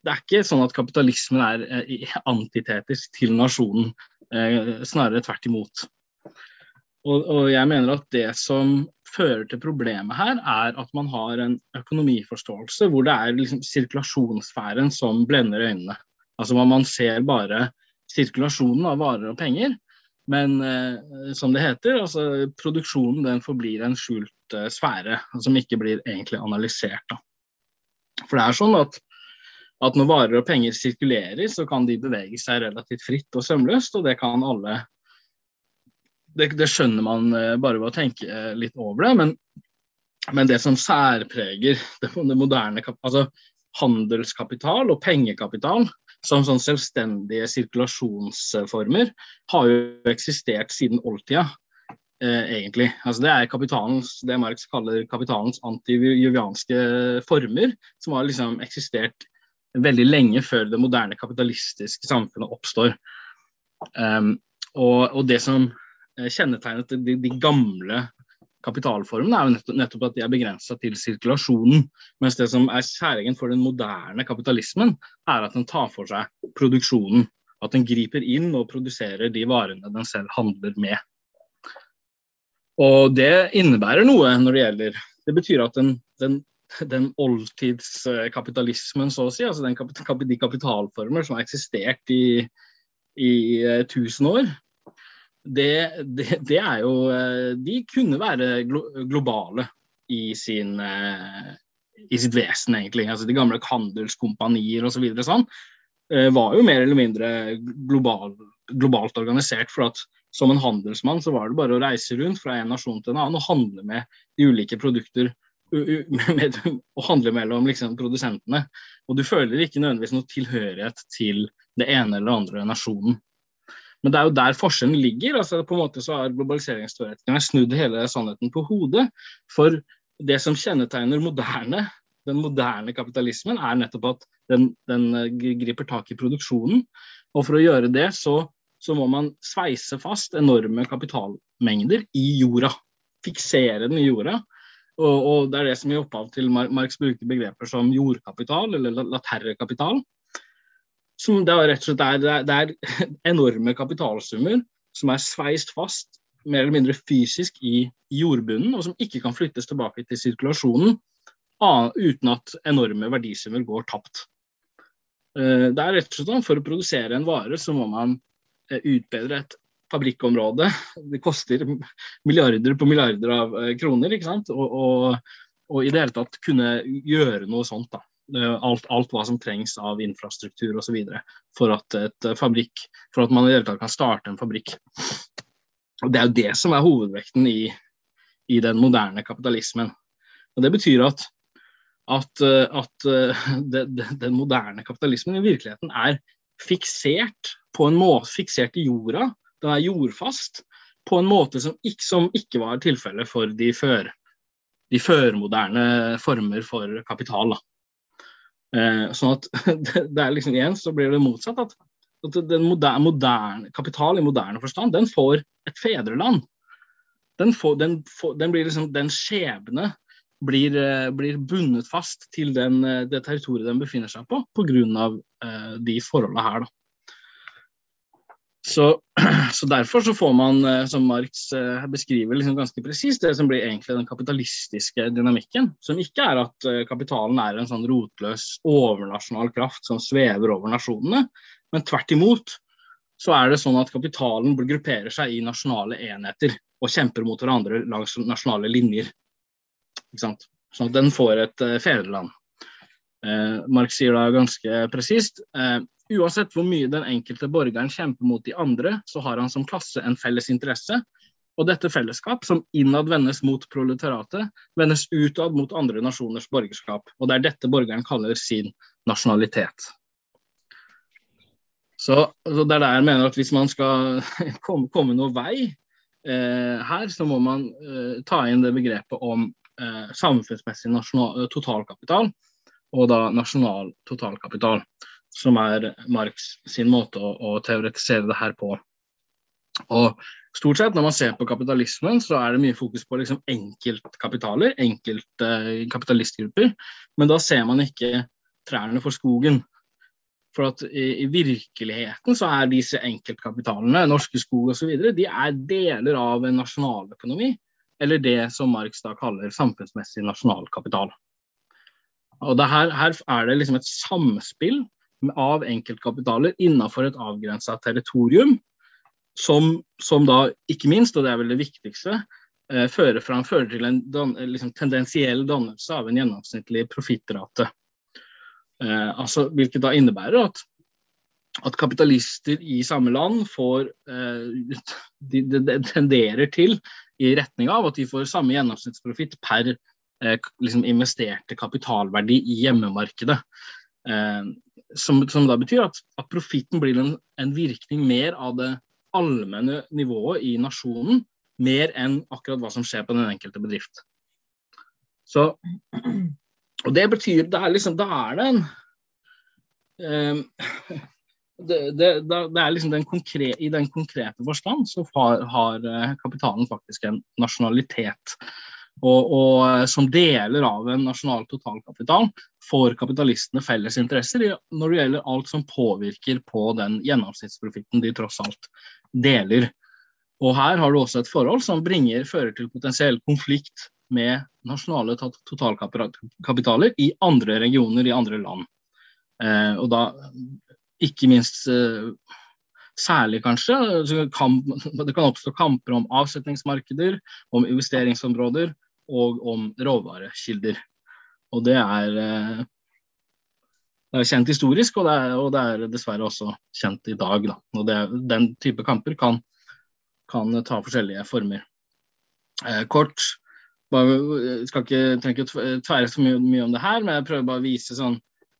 det er ikke sånn at kapitalismen er eh, antitetisk til nasjonen, eh, snarere tvert imot. Og, og, jeg mener at det som fører til problemet her, er at man har en økonomiforståelse hvor det er liksom sirkulasjonssfæren som blender øynene. Altså Man ser bare sirkulasjonen av varer og penger. Men eh, som det heter, altså produksjonen den forblir en skjult eh, sfære som ikke blir egentlig analysert. Da. For det er sånn at, at når varer og penger sirkulerer, så kan de bevege seg relativt fritt og sømløst, og det kan alle Det, det skjønner man eh, bare ved å tenke eh, litt over det. Men, men det som særpreger det, det moderne altså handelskapital og pengekapital, som sånn selvstendige sirkulasjonsformer har jo eksistert siden oldtida. Eh, egentlig. Altså det er kapitalens, det Marx kaller kapitalens antijuvianske former, som har liksom eksistert veldig lenge før det moderne kapitalistiske samfunnet oppstår. Um, og, og, det som kjennetegnet de, de gamle kapitalformene, er jo nettopp, at de er begrensa til sirkulasjonen. Mens det som er kjæringen for den moderne kapitalismen, er at den tar for seg produksjonen. At den griper inn og produserer de varene den selv handler med. Og det innebærer noe når det gjelder Det betyr at den, den, den oldtidskapitalismen, så å si, altså den, de kapitalformer som har eksistert i, i uh, tusen år, det, det, det, er jo eh, De kunne være globale i, sin, eh, i sitt vesen, egentlig. Altså De gamle handelskompanier osv. Så videre, sånn, eh, var jo mer eller mindre global, globalt organisert. for at som en handelsmann så var det bare å reise rundt fra en nasjon til en annen og handle med de ulike produkter. Med, og handle mellom liksom, produsentene. Og du føler ikke nødvendigvis noe tilhørighet til det ene eller andre nasjonen. Men det er jo der forskjellen ligger. altså på en måte så har Globaliseringsteoretikerne snudd hele sannheten på hodet. For det som kjennetegner moderne, den moderne kapitalismen, er nettopp at den, den eh, griper tak i produksjonen. Og for å gjøre det, så, så må man sveise fast enorme kapitalmengder i jorda. Fiksere den i jorda. Og, og, det er det som gir opphav til Marx bruker begreper som jordkapital eller laterrekapital som det er rett og slett er, det er, enorme kapitalsummer som er sveist fast mer eller mindre fysisk i jordbunnen, og som ikke kan flyttes tilbake til sirkulasjonen uten at enorme verdisummer går tapt. Eh, det er rett og slett sånn, For å produsere en vare så må man eh, utbedre et fabrikkområde. Det koster milliarder på milliarder av eh, kroner. ikke sant? Og, og, og i det hele tatt kunne gjøre noe sånt. da. Eh, alt, alt, hva som trengs av infrastruktur osv. For, at et fabrikk, for at man i det hele tatt kan starte en fabrikk. Og Det er jo det som er hovedvekten i, i den moderne kapitalismen. Og Det betyr at, at, eh, at eh, det, det, den moderne kapitalismen i virkeligheten er fiksert på en måte, fiksert i jorda. Den er jordfast på en måte som ikke, som ikke var tilfellet for de, før, de førmoderne former for kapital. Da. Eh, sånn at det, er liksom igjen så blir det motsatt. At, at den moderne, moderne, kapital i moderne forstand, den får et fedreland. Den, får, den, får, den blir liksom den skjebne blir, eh, blir, bundet fast til den, eh, det territoriet den befinner seg på, pga. Eh, de forholdene her. Da. Så, så, derfor så får man, eh, som Marx beskriver liksom ganske presist, det som blir egentlig den kapitalistiske dynamikken. Som ikke er at kapitalen er en sånn rotløs overnasjonal kraft som svever over nasjonene, men tvert imot så er det sånn at kapitalen grupperer seg i nasjonale enheter og kjemper mot hverandre langs nasjonale linjer. Sånn at den får et fedreland. Eh, Marx sier da ganske presist uh, uansett hvor mye den enkelte borgeren kjemper mot de andre, så har han som klasse en felles interesse. Og dette fellesskap, som innad vendes mot proletariatet, vendes utad mot andre nasjoners borgerskap. Og det er dette borgeren kaller sin nasjonalitet. Så, så det er der jeg mener at hvis man skal komme, komme noe vei eh, her, så må man eh, ta inn det begrepet om eh, samfunnsmessig nasjonal, totalkapital og da nasjonal totalkapital, som er Marx sin måte å, å teoretisere det her på. Og stort sett Når man ser på kapitalismen, så er det mye fokus på liksom enkeltkapitaler, enkeltkapitalistgrupper, eh, men da ser man ikke trærne for skogen. For at i, i, virkeligheten så er disse enkeltkapitalene, Norske Skog osv., de er deler av en nasjonaløkonomi eller det som Marx da kaller samfunnsmessig nasjonalkapital. Og her, her, er det liksom et samspill av enkeltkapitaler innenfor et avgrensa territorium, som, som, da ikke minst, og det er vel det viktigste, eh, fører, fram, fører til en dan, liksom, tendensiell dannelse av en gjennomsnittlig profittrate. Eh, altså, hvilket da innebærer at at kapitalister i samme land får eh, de, de, de, tenderer til i retning av at de får samme gjennomsnittsprofitt per eh, liksom investerte kapitalverdi i hjemmemarkedet. Som, som, da betyr at, at profitten blir en, en, virkning mer av det allmenne nivået i nasjonen, mer enn akkurat hva som skjer på den enkelte bedrift. Så, og det betyr Da er, liksom, da er det en eh, det, det, det, er liksom den konkrete, I den konkrete forstand så har, har, eh, kapitalen faktisk en nasjonalitet. Og, og, eh, som deler av en nasjonal totalkapital får kapitalistene felles interesser når det gjelder alt som påvirker på den gjennomsnittsprofitten de tross alt deler. Og her har du også et forhold som bringer, fører til potensiell konflikt med nasjonale totalkapitaler i andre regioner, i andre land. Eh, og da ikke minst eh, særlig kanskje. Det kan oppstå kamper om avsetningsmarkeder, om investeringsområder og om råvarekilder. Og det er, eh, det er kjent historisk, og det er, og det er, dessverre også kjent i dag. Da. Og det, den type kamper kan, kan ta forskjellige former. Eh, kort, bare, skal ikke, trenger ikke tvære så mye, mye, om det her, men jeg prøver bare å vise sånn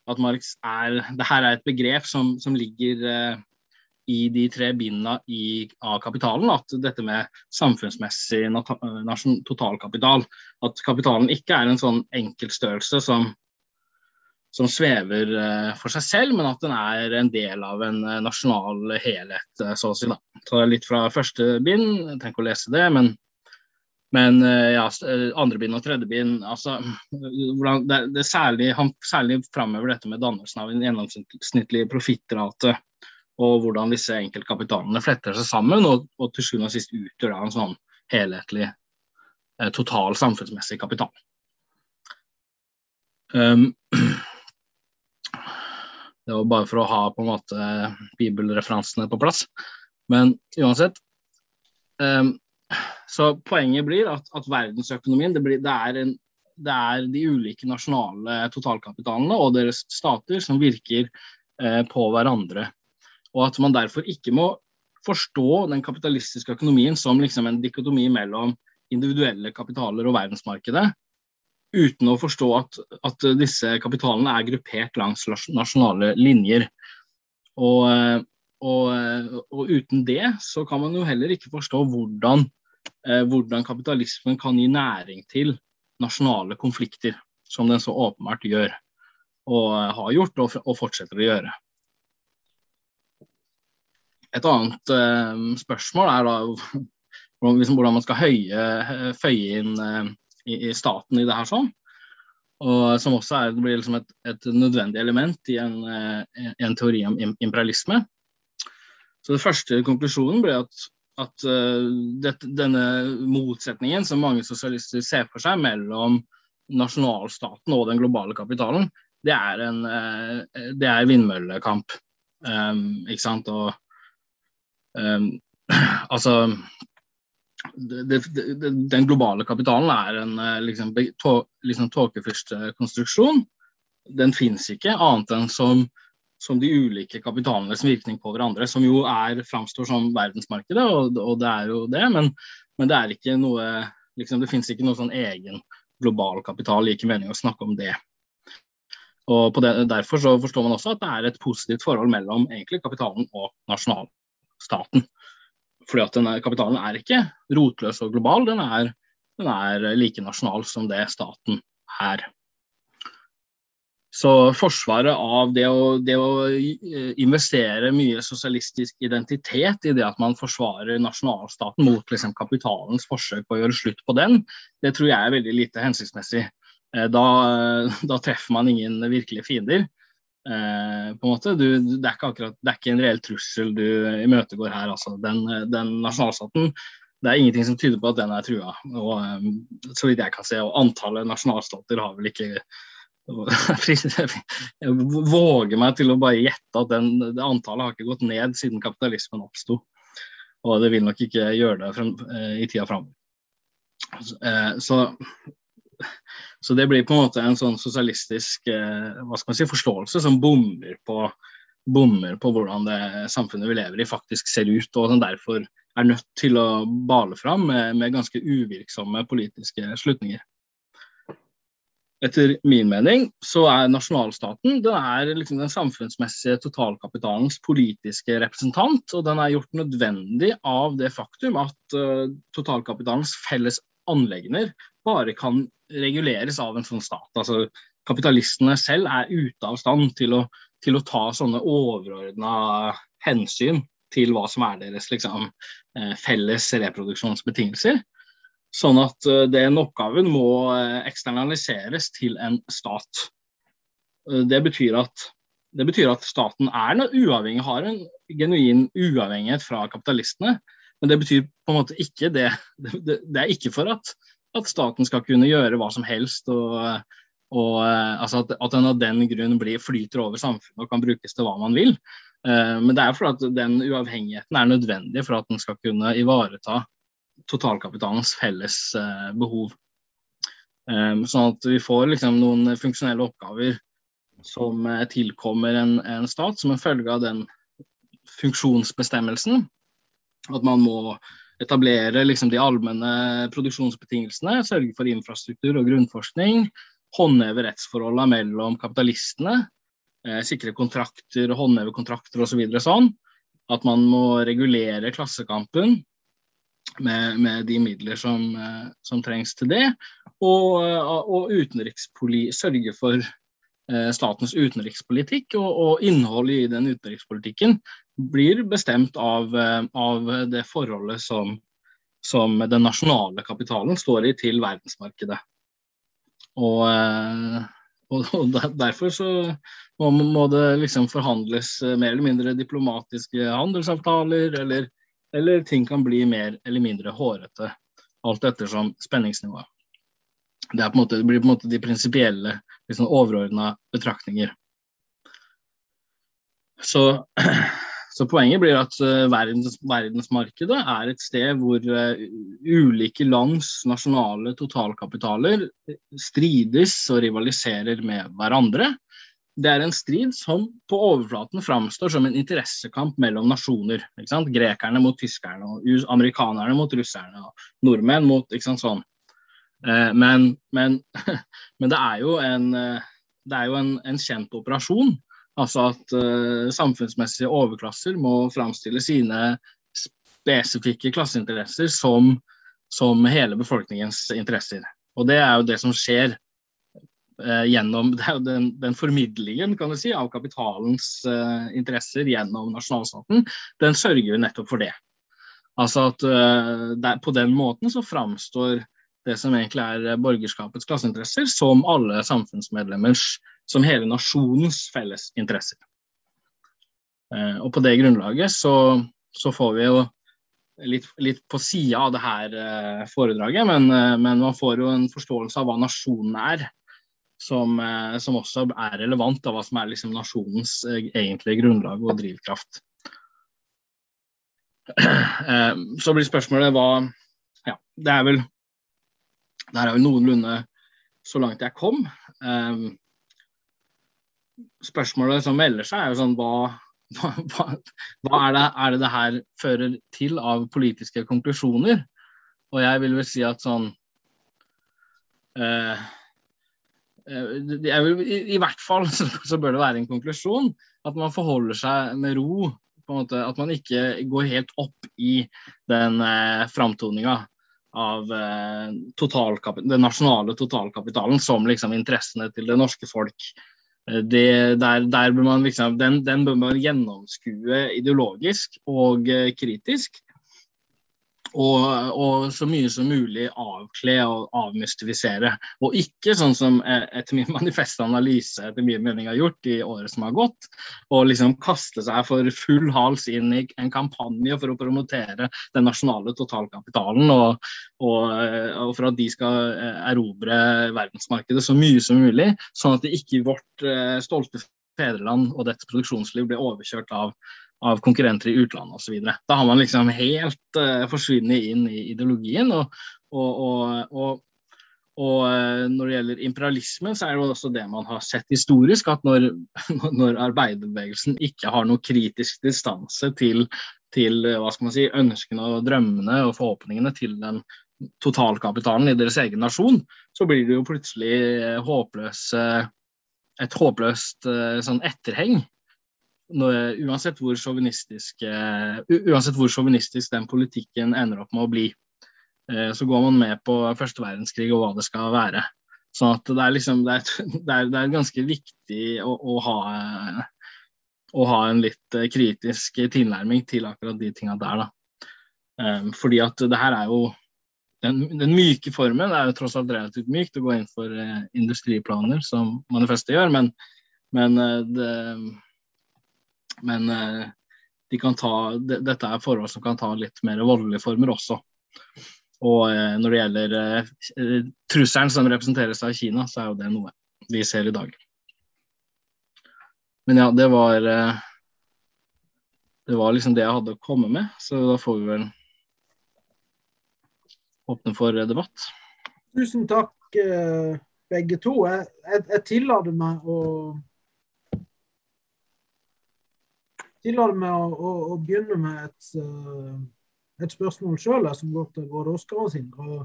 at Marx er det her er et begrep som, som ligger eh, i de tre bindene i, av kapitalen. At dette med samfunnsmessig totalkapital At kapitalen ikke er en sånn enkeltstørrelse som, som svever uh, for seg selv, men at den er en del av en uh, nasjonal helhet, uh, så å si. Da. Så litt fra første bind, jeg tenker å lese det, men men eh, ja, eh, andre bind og tredje bind altså, det, det særlig, Han særlig framhever dette med dannelsen av en gjennomsnittlig profittrate. Og hvordan disse enkeltkapitalene fletter seg sammen og, og til sjuende og sist utgjør en sånn helhetlig, eh, total samfunnsmessig kapital. Um, det var bare for å ha på en måte bibelreferansene på plass. Men uansett um, så poenget blir at, at verdensøkonomien det, blir, det, er en, det, er de ulike nasjonale totalkapitalene og deres stater som virker eh, på hverandre. Og at man derfor ikke må forstå den kapitalistiske økonomien som liksom en dikotomi mellom individuelle kapitaler og verdensmarkedet. uten å forstå at, at, disse kapitalene er gruppert langs nasjonale linjer. Og, og, og, uten det så kan man jo heller ikke forstå hvordan, hvordan kapitalismen kan gi næring til nasjonale konflikter, som den så åpenbart gjør. Og har gjort og, og fortsetter å gjøre. Et annet uh, spørsmål er da hvordan man skal høye, føye inn uh, i, i, staten i det her sånn. Og som også er, blir liksom et, et, nødvendig element i en, uh, en, teori om imperialisme. Så den første konklusjonen ble at, at det, denne motsetningen som mange sosialister ser for seg mellom nasjonalstaten og den globale kapitalen, det er en det er vindmøllekamp. Um, ikke sant? Og um, altså det, det, den globale kapitalen er en eh, liksom, tå, liksom tåkefyrstekonstruksjon. Den fins ikke annet enn som, som, de ulike kapitalenes virkning på hverandre, som jo er, framstår som verdensmarkedet, og, og, det er jo det, men, men det er ikke noe liksom, Det fins ikke noe sånn egen global kapital, gir ikke mening å snakke om det. Og det, Derfor så forstår man også at det er et positivt forhold mellom egentlig kapitalen og nasjonal staten. Fordi at denne kapitalen er ikke rotløs og global, den er, den er like nasjonal som det staten er. Så forsvaret av det å, det å, investere mye sosialistisk identitet i det at man forsvarer nasjonalstaten mot liksom, kapitalens forsøk på å gjøre slutt på den, det tror jeg er veldig lite hensiktsmessig. Eh, da, da treffer man ingen virkelige fiender. Eh, på en måte. Du, det, er ikke akkurat, det er ikke en reell trussel du imøtegår her. Altså. Den, den nasjonalstaten det er ingenting som tyder på at den er trua. Og, um, så vidt jeg kan se, og antallet nasjonalstater har vel ikke Jeg våger meg til å bare gjette at den, det antallet har ikke gått ned siden kapitalismen oppsto. Og det vil nok ikke gjøre det frem, eh, i tida framover. Så, så det blir på en måte en sånn sosialistisk eh, hva skal man si, forståelse som bommer på, bommer på hvordan det samfunnet vi lever i faktisk ser ut, og som derfor er nødt til å bale fram med, med ganske uvirksomme politiske slutninger. Etter min mening så er nasjonalstaten den er liksom den samfunnsmessige totalkapitalens politiske representant. Og den er gjort nødvendig av det faktum at uh, totalkapitalens felles anleggender bare kan reguleres av en sånn stat. Altså, kapitalistene selv er ute av stand til å, til å ta sånne overordna hensyn til hva som er deres liksom, eh, felles reproduksjonsbetingelser. Sånn at eh, den oppgaven må eh, eksternaliseres til en stat. Det betyr at, det betyr at staten er uavhengig, har en genuin uavhengighet fra kapitalistene. Men det betyr på en måte ikke det. Det, er ikke for at at staten skal kunne gjøre hva som helst. og, og altså at, at, den av den grunn blir, flyter over samfunnet og kan brukes til hva man vil. Uh, men det er for at den uavhengigheten er nødvendig for at den skal kunne ivareta totalkapitalens felles uh, behov. Sånn at vi får liksom noen funksjonelle oppgaver som tilkommer en, en, stat som en følge av den funksjonsbestemmelsen. At man må etablere liksom, de allmenne produksjonsbetingelsene, sørge for infrastruktur og grunnforskning, håndheve rettsforholdene mellom kapitalistene, eh, sikre kontrakter, håndheve kontrakter osv. Så sånn. At man må regulere klassekampen med, med de midler som, eh, som, trengs til det. Og, og sørge for eh, statens utenrikspolitikk og, og innholdet i den utenrikspolitikken blir bestemt av, eh, av det forholdet som, som, den nasjonale kapitalen står i til verdensmarkedet. Og, eh, og, derfor så må, må, det liksom forhandles eh, mer eller mindre diplomatiske handelsavtaler, eller, eller ting kan bli mer eller mindre hårete. Alt ettersom spenningsnivået. Det, måte, det, blir på en måte de prinsipielle, liksom overordna betraktninger. Så Så Poenget blir at uh, verdens, verdensmarkedet er et sted hvor uh, ulike lands nasjonale totalkapitaler strides og rivaliserer med hverandre. Det er en strid som på overflaten framstår som en interessekamp mellom nasjoner. Grekerne mot tyskerne, amerikanerne mot russerne, nordmenn mot ikke sant, sånn. Eh, men, men, men, det er jo en, det er jo en, en kjent operasjon. Altså at uh, samfunnsmessige overklasser må framstille sine spesifikke klasseinteresser som, som, hele befolkningens interesser. Og det er jo det som skjer uh, gjennom den, den, formidlingen kan du si, av kapitalens uh, interesser gjennom nasjonalstaten. Den sørger jo nettopp for det. Altså at der, På den måten så framstår det som egentlig er borgerskapets klasseinteresser, som alle samfunnsmedlemmers, som hele nasjonens felles interesser. Eh, og på det grunnlaget så, så får vi jo litt, litt på sida av det her eh, foredraget, men, eh, men, man får jo en forståelse av hva nasjonen er, som, som også er relevant av hva som er liksom nasjonens egentlige grunnlag og drivkraft. Så blir spørsmålet hva Ja, det er vel det her er jo noenlunde så langt jeg kom. Um, spørsmålet som melder seg, er jo sånn hva, hva, hva er, det, er, det, det her fører til av politiske konklusjoner? Og jeg vil vel si at sånn uh, vil, i, i, hvert fall så, så, bør det være en konklusjon at man forholder seg med ro. måte, At man ikke går helt opp i den eh, framtoninga av eh, den nasjonale totalkapitalen som liksom interessene til det norske folk. Eh, det, der, der man liksom, den, den, bør man gjennomskue ideologisk og eh, kritisk. Og, og, så mye som mulig avkle og avmystifisere. Og ikke sånn som eh, etter min manifestanalyse etter min mening har gjort i året som har gått, og liksom kaste seg for full hals inn i en kampanje for å promotere den nasjonale totalkapitalen, og, og, eh, og for at de skal eh, erobre verdensmarkedet så mye som mulig, sånn at det ikke vårt stolte fedreland og dets produksjonsliv blir overkjørt av av konkurrenter i utlandet osv. Da har man liksom helt uh, forsvunnet inn i ideologien. Og, og, og, og, uh, når det gjelder imperialisme, så er det jo også det man har sett historisk, at når, når arbeiderbevegelsen ikke har noe kritisk distanse til, til uh, hva skal man si, ønskene og drømmene og forhåpningene til den totalkapitalen i deres egen nasjon, så blir det jo plutselig håpløs, et håpløst sånn etterheng når, sjåvinistisk uansett hvor sjåvinistisk den politikken ender opp med å bli, uh, så går man med på første verdenskrig og hva det skal være. Sånn at det er, liksom, det er, det er, det er ganske viktig å, å, ha, å, ha, en litt eh, kritisk tilnærming til akkurat de tinga der. Da. Um, fordi at det her er jo den, den, myke formen er jo tross alt relativt mykt å gå inn for eh, industriplaner, som manifestet gjør, men, men uh, det men eh, de ta, dette er forhold som kan ta litt mer voldelige former også. Og eh, når det gjelder eh, trusselen som representeres av Kina, så er jo det noe vi ser i dag. Men ja, det var Det var liksom det jeg hadde å komme med, så da får vi vel åpne for debatt. Tusen takk, begge to. Jeg, jeg, jeg tillater meg å tillater meg å, å, å, begynne med et, uh, et spørsmål sjøl, som går til både Oskar og Sindre.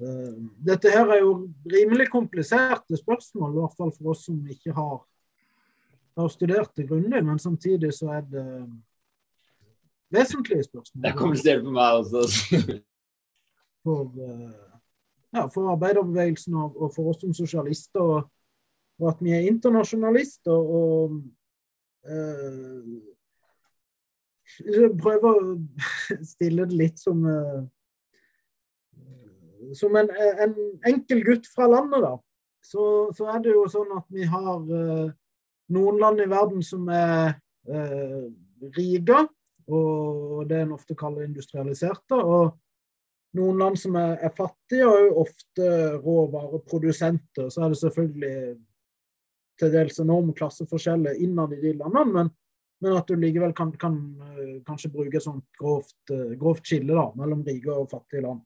Uh, dette her er jo rimelig kompliserte spørsmål, i hvert fall for oss som ikke har, har studert det grundig. Men samtidig så er det vesentlige spørsmål. Det er komplisert for meg også. For, uh, ja, for arbeiderbevegelsen og, og, for oss som sosialister. Og, og at vi er internasjonalister. og uh, Prøver å stille det litt som uh, som en, en, enkel gutt fra landet, da, så, så, er det jo sånn at vi har uh, noen land i verden som er uh, rike, og det en ofte kaller industrialiserte. Og noen land som er, er fattige, og ofte råvareprodusenter. Så er det selvfølgelig til dels enorme klasseforskjeller innad i de landene, men, men at du likevel kan, kan uh, kanskje bruke et sånt grovt, uh, grovt skille da, mellom rike og fattige land.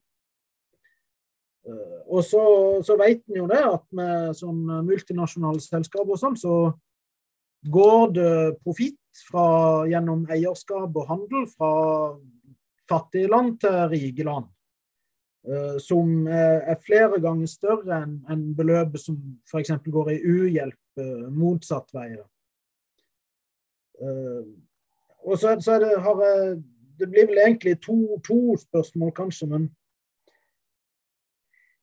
Uh, og så, så vet en jo det at med sånn multinasjonale selskaper og sånn, så går det profitt gjennom eierskap og handel fra fattige land til rike land. Eh, som er, er flere ganger større enn beløpet som f.eks. går i uhjelp eh, motsatt vei. Eh, og så, er det, har jeg, det blir vel egentlig to, to spørsmål, kanskje, men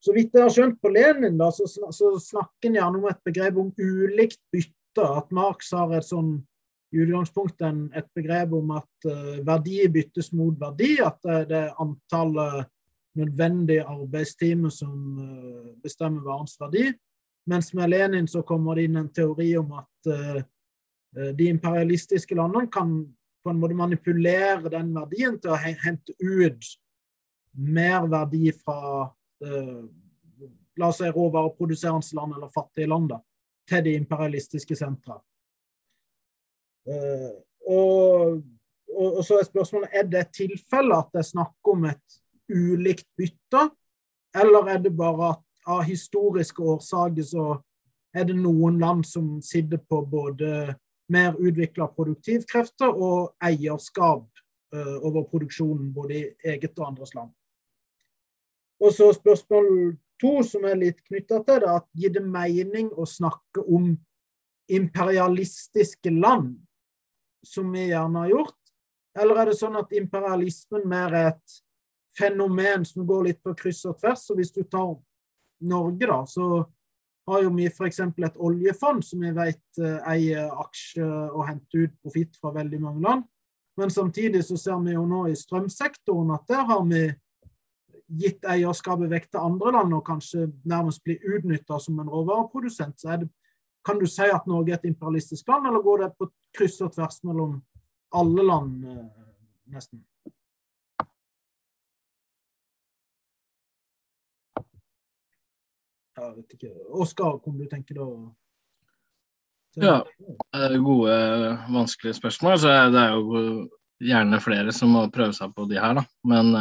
så vidt jeg har skjønt på Lenin, da, så, så snakker han gjerne om et begrep om ulikt bytte. At Marx har et sånn, i utgangspunktet et begrep om at eh, verdi byttes mot verdi. At det, det antallet nødvendige arbeidstime som eh, bestemmer varens verdi. Mens med Lenin så kommer det inn en teori om at eh, eh, de imperialistiske landene kan på en måte manipulere den verdien til å hente ut mer verdi fra la oss si råvareproduserende land eller fattige land da, til de imperialistiske sentra. Og, og, og så er spørsmålet er det tilfellet at det er snakk om et ulikt bytte, eller er det bare at av historiske årsaker så er det noen land som sitter på både mer utvikla produktivkrefter og eierskap eh, over produksjonen både i eget og andres land. Og så spørsmål to, som er litt knytta til det, at gir det mening å snakke om imperialistiske land, som vi gjerne har gjort? Eller er det sånn at imperialismen mer er et fenomen som går litt på kryss og tvers? Og hvis du tar Norge, da, så har jo vi f.eks. et oljefond som vi vet eh, eier aksjer og henter ut profitt fra veldig mange land. Men samtidig så ser vi jo nå i strømsektoren at der har vi gitt eierskapet vekk til andre land og kanskje nærmest blir utnytta som en råvareprodusent. Så det, kan du si at Norge er et imperialistisk land, eller går det på kryss og tvers mellom alle land, eh, nesten? Jeg vet ikke. Oskar, kunne du tenke deg å Ja. Gode, vanskelige spørsmål. Så det er jo gjerne flere som må prøve seg på de her, da. Men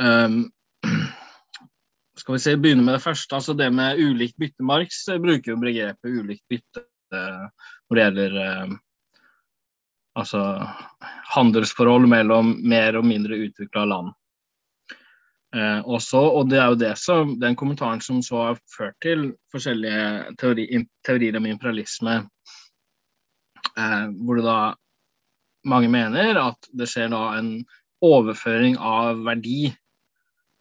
ehm, skal vi se, begynne med det første. altså Det med ulikt bytte. Marx eh, bruker jo begrepet ulikt bytte eh, når det gjelder eh, altså handelsforhold mellom mer og mindre utvikla land. Eh, også, og det er jo det som, den kommentaren som så har ført til forskjellige teori, teorier om imperialisme, eh, hvor det da mange mener at det skjer da en overføring av verdi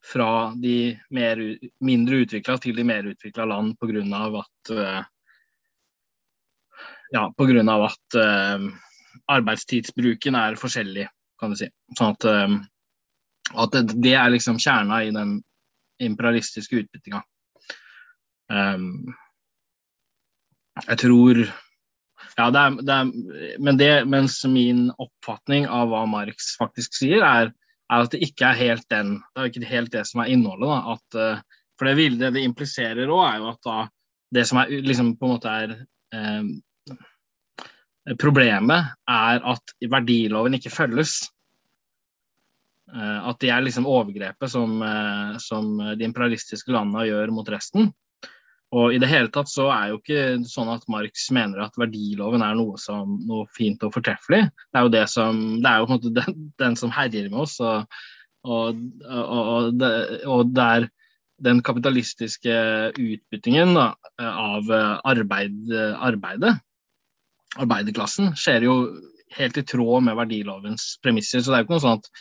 fra de mer, mindre utvikla til de mer utvikla land pga. at eh, ja, av at eh, arbeidstidsbruken er forskjellig, kan du si. Sånn at eh, at det, det er liksom kjerna i den imperialistiske utbyttinga. Um, jeg tror Ja, det er, det er Men det, mens min oppfatning av hva Marx faktisk sier, er, er at det ikke er helt den Det er ikke helt det som er innholdet. Da, at, eh, for det, vil, det det impliserer òg, er jo at da det som er liksom på en måte er eh, Problemet er at verdiloven ikke følges. Eh, At det er liksom overgrepet som, eh, som de imperialistiske landene gjør mot resten. Og i det hele tatt så er jo ikke sånn at Marx mener at verdiloven er noe, som, noe fint og fortreffelig. Det er jo det som, det er jo på en måte den, den som herjer med oss. Og, og, og, det, og det er den kapitalistiske utbyttingen da, av arbeid, arbeidet, arbeiderklassen, skjer jo helt i tråd med verdilovens premisser. Så det er jo ikke noe sånn at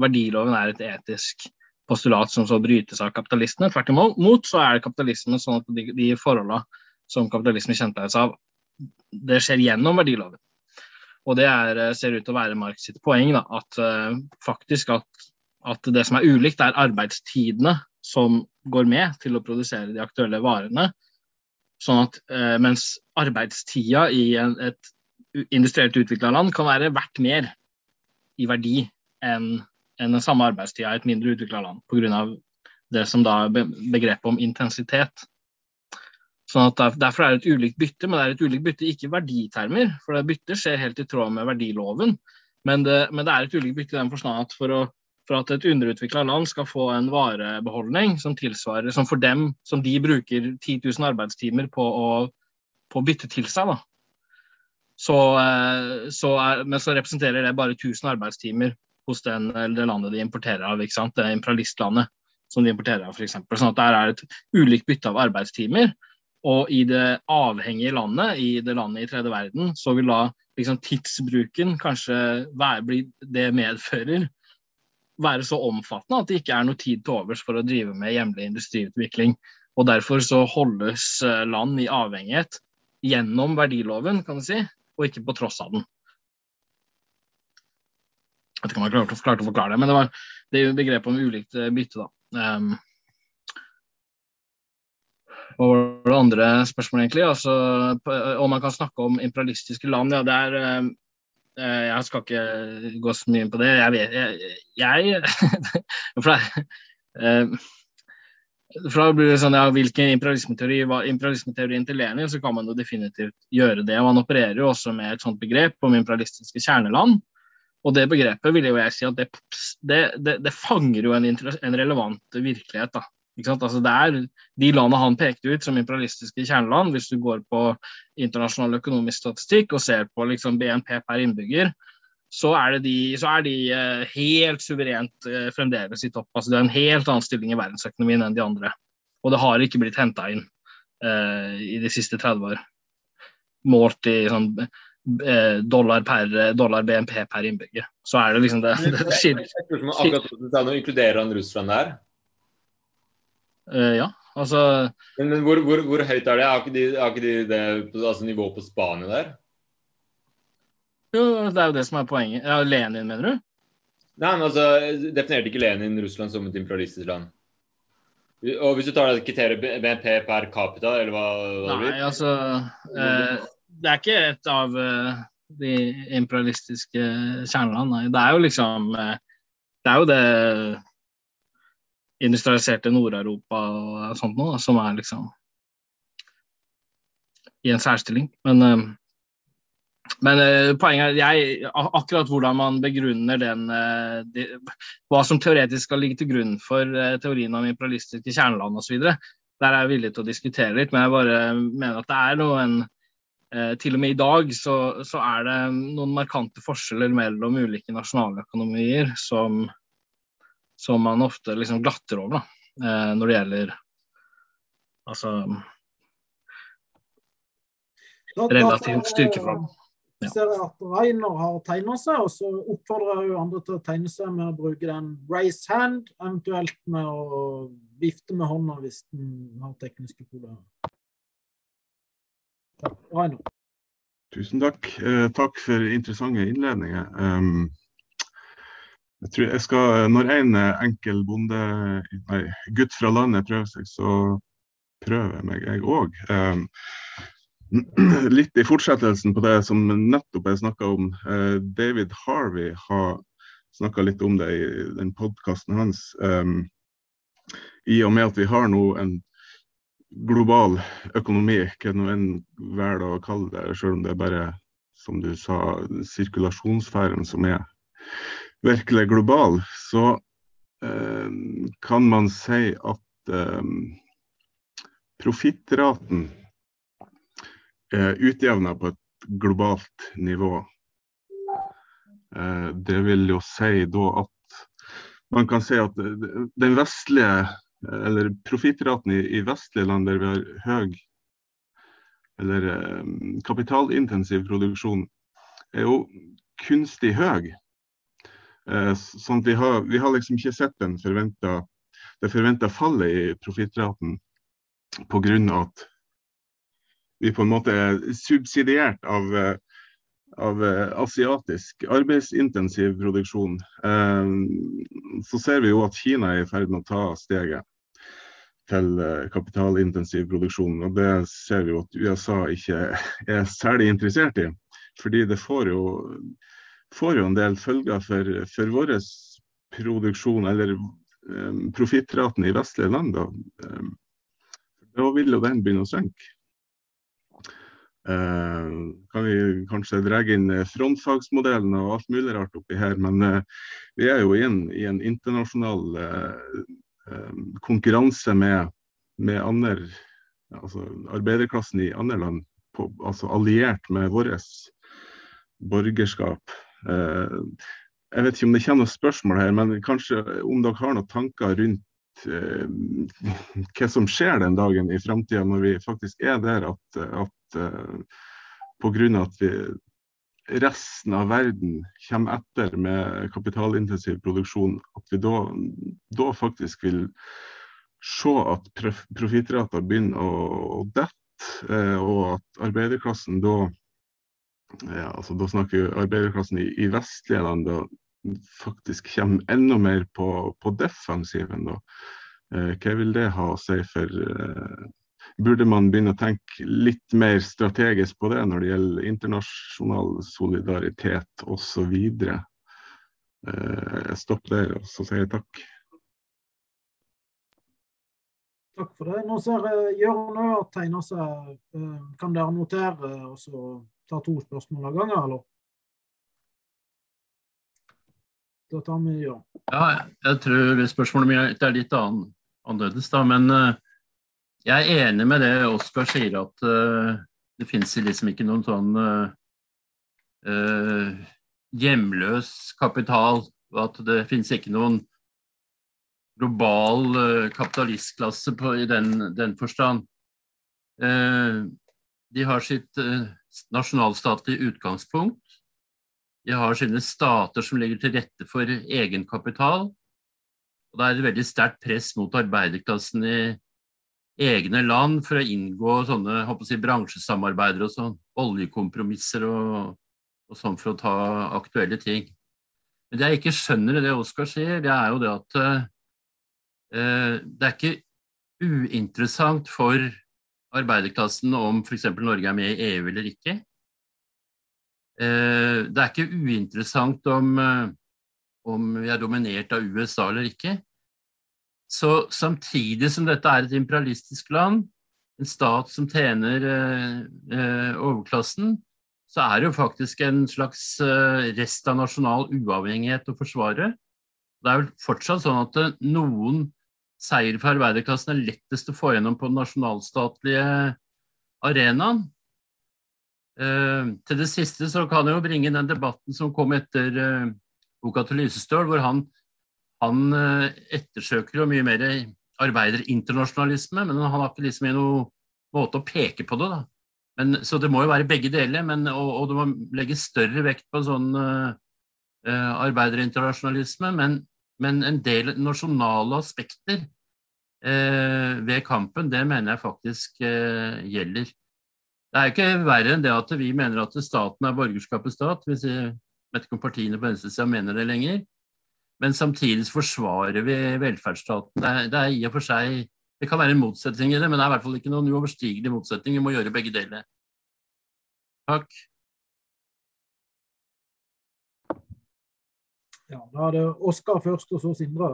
verdiloven er et etisk postulat som så brytes av kapitalistene. Tvert imot så er det kapitalismen sånn at de, de forholdene som kapitalismen kjennetegnes av, det skjer gjennom verdiloven. Og det er, eh, ser ut til å være Marx sitt poeng, da, at uh, faktisk at, at det som er ulikt, er arbeidstidene som går med til å produsere de aktuelle varene. Sånn at uh, mens arbeidstida i en, et industrielt utvikla land kan være verdt mer i verdi enn enn den samme arbeidstida i et mindre utvikla land, pga. det som da er begrepet om intensitet. Sånn at Derfor er det et ulikt bytte, men det er et ulikt bytte ikke verditermer. For det byttet skjer helt i tråd med verdiloven, men det, men det er et ulikt bytte i den forstand at for, å, for at et underutvikla land skal få en varebeholdning som tilsvarer Som for dem som de bruker 10 000 arbeidstimer på å, på å bytte til seg, da. Så, så er, men så representerer det bare 1000 arbeidstimer hos den, det landet de importerer av. ikke sant? Det imperialistlandet som de importerer av, f.eks. Sånn at der er et ulikt bytte av arbeidstimer. Og i det avhengige landet, i det landet i tredje verden, så vil da liksom tidsbruken kanskje være, det medfører være så omfattende at det ikke er noe tid til overs for å drive med hjemlig industriutvikling. Og Derfor så holdes eh, land i avhengighet gjennom verdiloven, kan du si, og ikke på tross av den. Jeg vet ikke om jeg klarte, klarte å forklare det, men det var det er jo begrepet om ulikt eh, bytte. da. Um, hva var det andre spørsmålet, egentlig? Altså, om man kan snakke om imperialistiske land. ja, det er um, Jeg skal ikke gå så mye inn på det. Jeg vet Jeg, jeg For det um, for da blir det sånn, ja, Hvilken imperialismeteori var imperialismeteorien til Lenin, så kan man jo definitivt gjøre det. og Han opererer jo også med et sånt begrep om imperialistiske kjerneland. Og det begrepet vil jo jeg si at det, det, det, det fanger jo en, en, relevant virkelighet. da. Altså det er de landene han pekte ut som imperialistiske kjerneland, hvis du går på internasjonal økonomisk statistikk og ser på liksom BNP per innbygger, så er, de, så er de uh, helt suverent uh, fremdeles i topp. Altså det er en helt annen stilling i verdensøkonomien enn de andre. Og det har ikke blitt henta inn uh, i de siste 30 år. Målt i sånn Eh, dollar, per, dollar BNP per innbygger. Så er det liksom det, det skiller. Akkurat du sa nå, inkluderer han Russland der? Uh, ja, altså Men, men hvor, hvor, hvor, høyt er det? Har ikke de, har ikke de det altså nivå på Spania der? Jo, det er jo det som er poenget. Ja, Lenin, mener du? Nei, men altså, Definerte ikke Lenin Russland som et imperialistisk land? Og Hvis du tar det kriteriet BNP per capita, eller hva, hva Nei, altså eh, det er ikke et av uh, de imperialistiske kjernelandene. Det er jo liksom uh, Det er jo det industrialiserte Nord-Europa og sånt noe som er liksom i en særstilling. Men, uh, men poenget er jeg, akkurat hvordan man begrunner den de, Hva som teoretisk skal ligge til grunn for teorien om imperialistiske kjerneland osv. Der er jeg villig til å diskutere litt, men jeg bare mener at det er noen Eh, til og med i dag så, så, er det noen markante forskjeller mellom ulike nasjonaløkonomier som, som man ofte liksom glatter over da, eh, når det gjelder altså relativt styrkeforhold. Ja. ser jeg at Rainer har tegna seg, og så oppfordrer jeg jo andre til å tegne seg med å bruke den raise hand, eventuelt med å vifte med hånda hvis den har tekniske problemer. Tusen takk. Eh, takk for interessante innledninger. Um, jeg tror jeg skal, Når en enkel bonde, nei, gutt fra landet prøver seg, så prøver jeg meg, jeg òg. Um, litt i fortsettelsen på det som nettopp jeg snakka om. Uh, David Harvey har snakka litt om det i den podkasten hans. Um, I og med at vi har nå en global økonomi, hva nå enn velger å kalle det, selv om det er bare, som du sa, sirkulasjonssfæren som er virkelig global, så eh, kan man si at eh, profittraten er utjevna på et globalt nivå. Eh, det vil jo si da at man kan si at den vestlige eller profittraten i, i, vestlige land der vi har høy eller eh, kapitalintensiv produksjon, er jo kunstig høy. Eh, sånn at vi har, vi har liksom ikke sett den forventet, det forventa fallet i profittraten pga. at vi på en måte er subsidiert av, eh, av asiatisk arbeidsintensiv produksjon. Så ser vi jo at Kina er i ferd med å ta steget til eh, kapitalintensiv produksjon. Og det ser vi jo at USA ikke er særlig interessert i. Fordi det får jo, får jo en del følger for, for vår produksjon, eller um, profittraten i vestlige land. Da. Um, da vil jo den begynne å synke. Uh, kan vi kanskje dra inn frontfagsmodellen og alt mulig rart oppi her, men uh, vi er jo i en, i en internasjonal uh, Eh, konkurranse med, med andre, altså arbeiderklassen i andre land, på, altså alliert med vårt borgerskap. Eh, Jeg vet ikke om det kommer noen spørsmål her, men kanskje om dere har noen tanker rundt eh, hva som skjer den dagen i framtida når vi faktisk er der at, at eh, pga. at vi, resten av verden kommer etter med kapitalintensiv produksjon, at vi da, da faktisk vil se at profittrater begynner å, å dette, eh, og at arbeiderklassen da ja, altså Da snakker arbeiderklassen i, i vestlige land da faktisk kommer enda mer på, på defensiven. da. Eh, hva vil det ha å si for eh, Burde man begynne å tenke litt mer strategisk på det når det gjelder internasjonal solidaritet osv.? Eh, jeg stopper der, og så sier jeg takk. Takk for det. Nå ser jeg Jørn har tegner seg. Kan dere notere og så ta to spørsmål av gangen, eller? Da tar vi Jørn. Ja, jeg tror spørsmålet mitt er litt annerledes, da. Men uh, jeg er enig med det Oskar sier, at uh, det finnes liksom ikke noen sånn uh, hjemløs kapital. Og at det finnes ikke noen global kapitalistklasse på, i den, den forstand. de har sitt nasjonalstatlige utgangspunkt. De har sine stater som legger til rette for egenkapital. Og det er et veldig sterkt press mot arbeiderklassen i egne land for å inngå sånne si, bransjesamarbeider og sånn, oljekompromisser og, og, sånn for å ta aktuelle ting. Men det jeg ikke skjønner i det Oskar sier, det er jo det at uh, det er ikke uinteressant for arbeiderklassen om f.eks. Norge er med i EU eller ikke. Eh, det er ikke uinteressant om, eh, om vi er dominert av USA eller ikke. Så samtidig som dette er et imperialistisk land, en stat som tjener eh, overklassen, så er det jo faktisk en slags rest av nasjonal uavhengighet å forsvare. Det er vel fortsatt sånn at noen seier for arbeiderklassen er lettest å få gjennom på den nasjonalstatlige arenaen. Eh, til det siste så kan jeg jo bringe den debatten som kom etter eh, boka til Lysestøl, hvor han, han uh, ettersøker jo mye mer arbeiderinternasjonalisme, men han har ikke liksom noen måte å peke på det. da. Men, så det må jo være begge deler, men, og, og det må legge større vekt på sånn arbeiderinternasjonalisme, men men en del nasjonale aspekter uh, ved kampen, det mener jeg faktisk uh, gjelder. Det er ikke verre enn det at vi mener at staten er borgerskapets stat. Hvis jeg vet ikke om partiene på venstresida mener det lenger. Men samtidig forsvarer vi velferdsstaten. Det det er, i og for seg Det kan være en motsetning i det, men det er i hvert fall ikke noen uoverstigelig motsetning. Vi må gjøre begge deler. Takk. Ja, Da er det Oskar først, og så Sindre.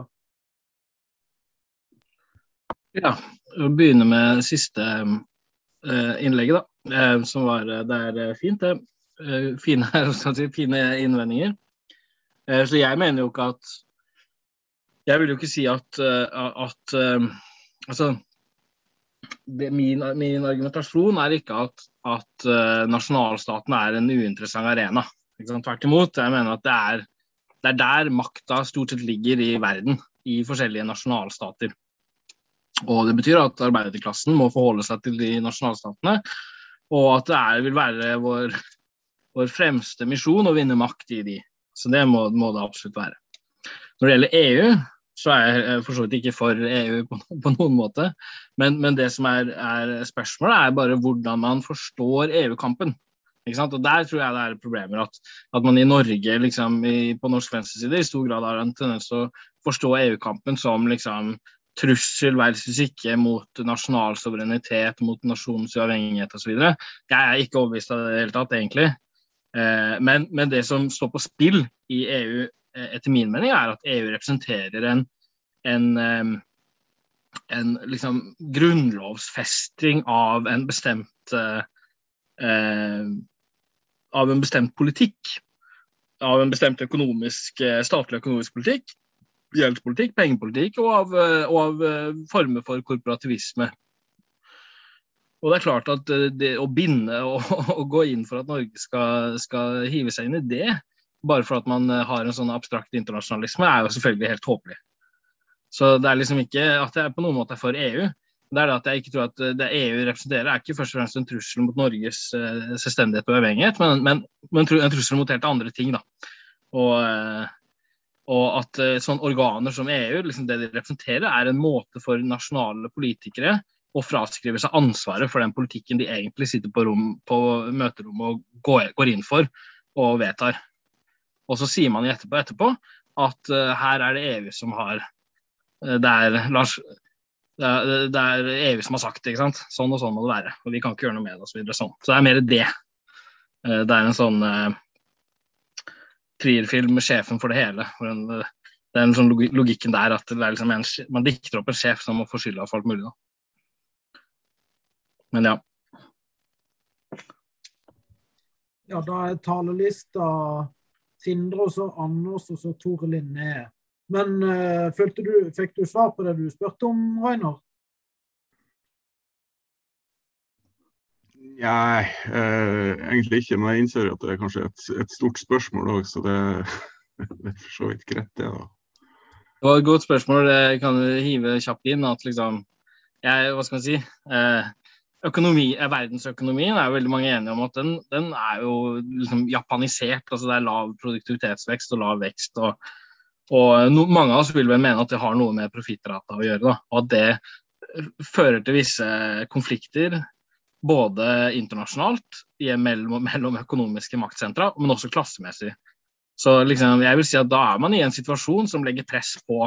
Ja, å begynne med siste uh, innlegget, da. Uh, som var uh, Det er fint, det. fine, fine innvendinger. Så jeg mener jo ikke at Jeg vil jo ikke si at, at Altså det, min, min, argumentasjon er ikke at, at nasjonalstaten er en uinteressant arena. Tvert imot. Jeg mener at det er det er der makta stort sett ligger i verden, i forskjellige nasjonalstater. Og Det betyr at arbeiderklassen må forholde seg til de nasjonalstatene, og at det er, vil være vår, vår, fremste misjon å vinne makt i de. Så det må, må, det absolutt være. Når det gjelder EU, så er jeg for så vidt ikke for EU på, på noen måte. Men, men det som er, er, spørsmålet, er bare hvordan man forstår EU-kampen. Og Der tror jeg det er problemer. At, at man i Norge, liksom, i, på norsk venstreside, i stor grad har en tendens til å forstå EU-kampen som liksom, trussel versus ikke mot nasjonal suverenitet, mot nasjonens uavhengighet osv. Jeg er ikke overbevist av det i det hele tatt, egentlig. Eh, men, men, det som står på spill i EU, eh, etter min mening, er at EU representerer en, en, eh, en liksom, grunnlovsfesting av en bestemt av en bestemt politikk. Av en bestemt økonomisk, statlig økonomisk politikk, gjeldspolitikk, pengepolitikk og av, og av former for korporativisme. Og det er klart at det å binde og, og gå inn for at Norge skal, skal, hive seg inn i det, bare for at man eh, har en sånn abstrakt internasjonalisme, er jo selvfølgelig helt håpelig. Så det er liksom ikke at jeg på noen måte er for EU. Det er det at jeg ikke tror at det EU representerer, er ikke først og fremst en trussel mot Norges selvstendighet og uavhengighet, men, men, men, en trussel mot helt andre ting. da. Og, og at sånne organer som EU, liksom det de representerer, er en måte for nasjonale politikere å fraskriver seg ansvaret for den politikken de egentlig sitter på, rom, på møterommet og går, går inn for og vedtar. Og så sier man etterpå, etterpå at uh, her er det EU som har uh, det, er Lars, det, er, det er EU som har sagt det. ikke sant? Sånn og sånn må det være. Og vi kan ikke gjøre noe med det. Og så, sånn. så det er mer det. Uh, det er en sånn trierfilm med sjefen for det hele. En, det er en sånn logikken der at liksom en, man dikter opp en sjef som må få skylda for alt mulig. Da. Men ja. Ja, da er talerlista Sindre, og så Anders, og så Tore Linné. Men uh, du, fikk du svar på det du spurte om, Rainer? Nei, eh, egentlig ikke. Men jeg innser at det er kanskje et, et stort spørsmål òg, så det, det, er for så vidt greit, det. da. Det var et godt spørsmål. Jeg kan hive kjapt inn at liksom jeg, Hva skal man si? Eh, økonomi, eh, verdensøkonomien er jo veldig mange enige om at den, den er jo liksom japanisert. altså Det er lav produktivitetsvekst og lav vekst. og, og no, Mange av oss vil vel mene at det har noe med profittrata å gjøre. Da, og at det fører til visse konflikter både internasjonalt mellom, mellom økonomiske maktsentra, men også klassemessig. Så liksom, jeg vil si at da er man i en situasjon som legger press på,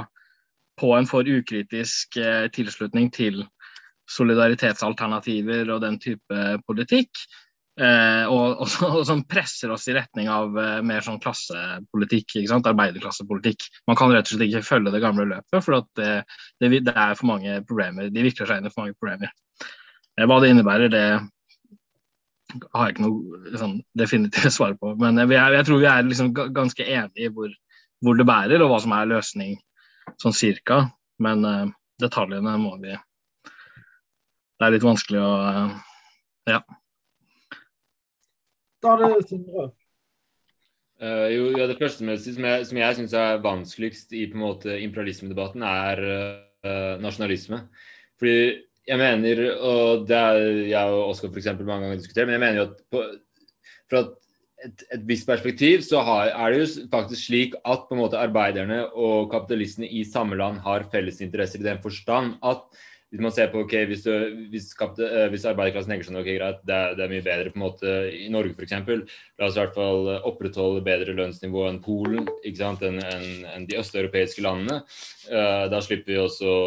på en for ukritisk eh, tilslutning til solidaritetsalternativer og den type politikk. Eh, og, og, og, som presser oss i retning av eh, mer sånn klassepolitikk, arbeiderklassepolitikk. Man kan rett og slett ikke følge det gamle løpet, for det, det, det, er for mange problemer. De vikler seg inn i for mange problemer. Eh, hva det innebærer, det har jeg ikke noe sånn, definitivt svar på. Men jeg, jeg, tror vi er liksom ganske enige i hvor, hvor, det bærer, og hva som er løsning sånn cirka. Men eh, detaljene må vi det er litt vanskelig å Ja. Da er det Sindre. Uh, jo, ja, det første som jeg, som jeg, jeg syns er vanskeligst i på en måte imperialismedebatten, er uh, nasjonalisme. Fordi jeg mener, og det er jeg og Oskar f.eks. mange ganger diskutert, men jeg mener jo at på, fra et, et visst perspektiv så har, er det jo faktisk slik at på en måte arbeiderne og kapitalistene i samme land har felles interesser i den forstand at hvis man ser på ok, hvis, du, hvis, eh, hvis arbeiderklassen tenker sånn ok, greit, det er, det er, mye bedre på en måte i Norge f.eks. La oss i hvert fall opprettholde bedre lønnsnivå enn Polen ikke sant, enn en, en de østeuropeiske landene. Uh, da slipper vi også å,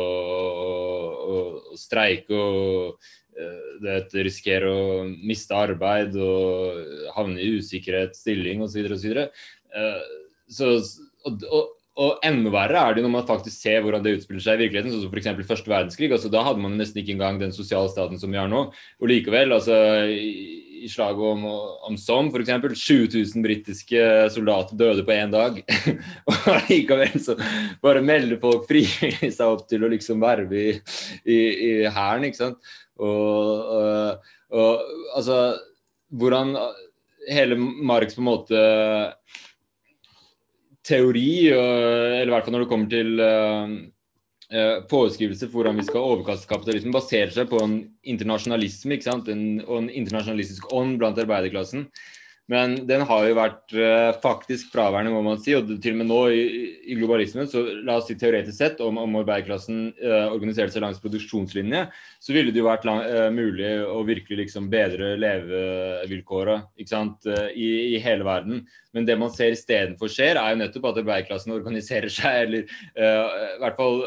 å, å streike og uh, risikere å miste arbeid og havne i usikkerhet, stilling osv. osv. Uh, så, og, og, og enda verre er det når man faktisk ser hvordan det utspiller seg i virkeligheten. sånn som F.eks. første verdenskrig. altså Da hadde man nesten ikke engang den sosiale staten som vi har nå. Og likevel, altså i, slaget om, om Somme f.eks. 20 000 britiske soldater døde på én dag. og likevel så bare melder folk frivillig seg opp til å liksom verve i, i, i hæren, ikke sant. Og, og, og altså Hvordan hele Marx på en måte teori, eller i hvert fall når det kommer til foreskrivelser for hvordan vi skal overkaste kapitalismen, baserer seg på en internasjonalisme ikke sant? En, og en internasjonalistisk ånd blant arbeiderklassen. Men den har jo vært uh, faktisk fraværende, må man si. Og til og med nå i, i globalismen, så la oss si teoretisk sett, om, om arbeiderklassen uh, organiserte seg langs produksjonslinje, så ville det jo vært lang, uh, mulig å virkelig liksom bedre levevilkåra i, i hele verden. Men det man ser istedenfor skjer, er jo nettopp at arbeiderklassen organiserer seg, eller i hvert fall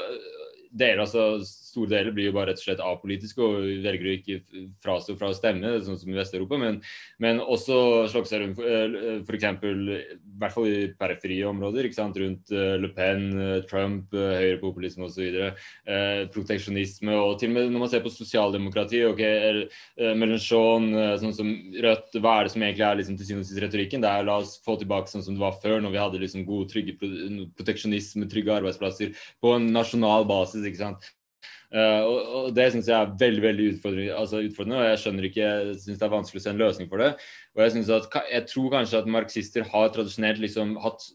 deler, altså store deler blir jo bare rett og slett apolitiske og velger å ikke frastå fra å stemme, sånn som i Vest-Europa. Men, men, også seg rundt f.eks. i hvert fall i periferie områder, ikke sant? rundt eh, Le Pen, eh, Trump, eh, høyrepopulisme osv. Eh, proteksjonisme og til og med når man ser på sosialdemokrati, ok, Melanchon, sånn som Rødt, hva er det som egentlig er liksom, til syvende og sist retorikken? Det er la oss få tilbake sånn som det var før, når vi hadde liksom god, trygge proteksjonisme, trygge arbeidsplasser på en nasjonal basis. Ikke sant? Uh, og, og, det syns jeg er veldig veldig utfordrende, altså utfordrende, og jeg skjønner ikke, syns det er vanskelig å se en løsning for det. Og Jeg, at, jeg tror kanskje at marxister har tradisjonelt liksom hatt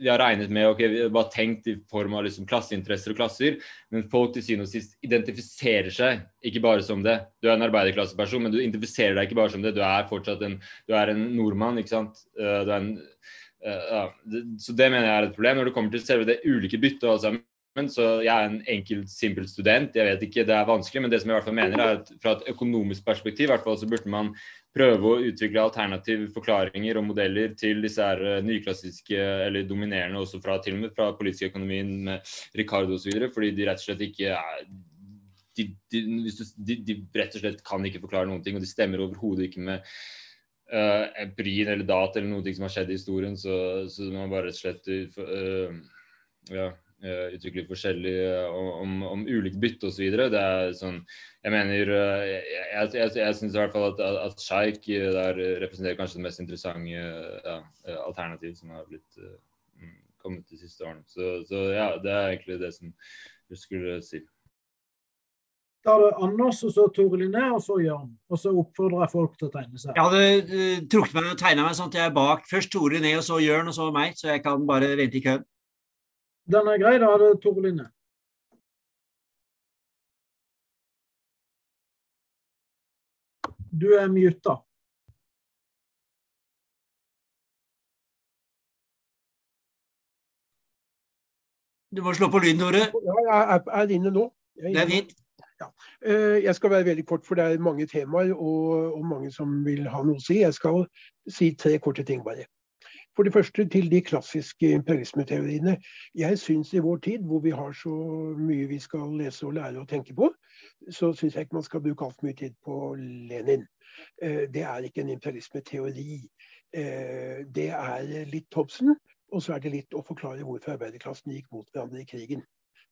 vi har regnet med ok, vi har bare tenkt i form av liksom klasseinteresser og klasser, men folk til syvende og sist identifiserer seg ikke bare som det. Du er en arbeiderklasseperson, men du identifiserer deg ikke bare som det. Du er fortsatt en, du er en nordmann, ikke sant. Uh, en, uh, ja. Så det mener jeg er et problem. Når det kommer til selve det ulike byttet, altså, så jeg er en enkel, simpel student. Jeg vet ikke, Det er vanskelig, men det som jeg i hvert fall mener er at fra et økonomisk perspektiv hvert fall så burde man prøve å utvikle alternative forklaringer og modeller til disse her eh, nyklassiske, eller dominerende også fra til og med fra politisk økonomien med Ricardo osv. Fordi de rett og slett ikke er de, de, de, de, rett og slett kan ikke forklare noen ting, og de stemmer overhodet ikke med uh, empirien eller data eller noe som har skjedd i historien. Så, så man bare rett og slett uh, ja, utvikler forskjellig uh, om, om ulikt bytte osv. Det er sånn Jeg mener Jeg, jeg, jeg, jeg syns i hvert fall at, at Sjeik der representerer kanskje det mest interessante ja, alternativ som har blitt mm, kommet de siste årene. Så, så, ja, det er egentlig det som jeg skulle si. Da har du Anders, og så Tore Linné, og så Jørn. Og så oppfordrer jeg folk til å tegne seg. Jeg hadde trukket meg og tegna meg sånn at jeg er bak først Tore Linné, og så Jørn, og så meg. Så jeg kan bare vente i køen. Den er grei, da er det Tore Linne. Du er muta. Du må slå på lyden, Tore. Ja, jeg er inne nå. Er det er fint. Ja. Eh, jeg skal være veldig kort, for det er mange temaer og, og mange som vil ha noe å si. Jeg skal si tre korte ting bare. For det første til de klassiske imperialismeteoriene. Jeg syns i vår tid, hvor vi har så mye vi skal lese og lære og tenke på, så syns jeg ikke man skal bruke altfor mye tid på Lenin. Eh, det er ikke en imperialismeteori. Eh, det er litt Thompson, og så er det litt å forklare hvorfor arbeiderklassen gikk mot hverandre i krigen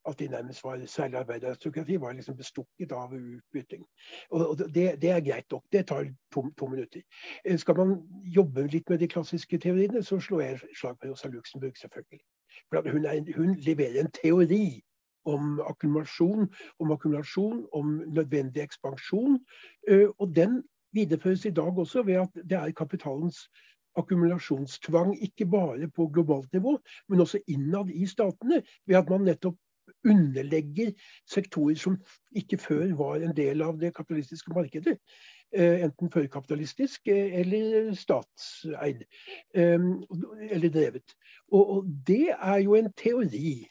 at de nærmest var særlig arbeideraristokrati, var liksom bestukket av utbytting. Og det, det, er greit nok. Det tar to, to, minutter. Eh, skal man jobbe litt med de klassiske teoriene, så slår jeg slag på Rosa Luxemburg, selvfølgelig. For hun, er, hun leverer en teori om akkumulasjon, om akkumulasjon, om nødvendig ekspansjon. Eh, og den videreføres i dag også ved at det er kapitalens akkumulasjonstvang, ikke bare på globalt nivå, men også innad i statene, ved at man nettopp underlegger sektorer som ikke før var en del av det kapitalistiske markedet. Eh, enten førkapitalistisk eh, eller statseid. Ehm, eller drevet. Og det er jo en teori,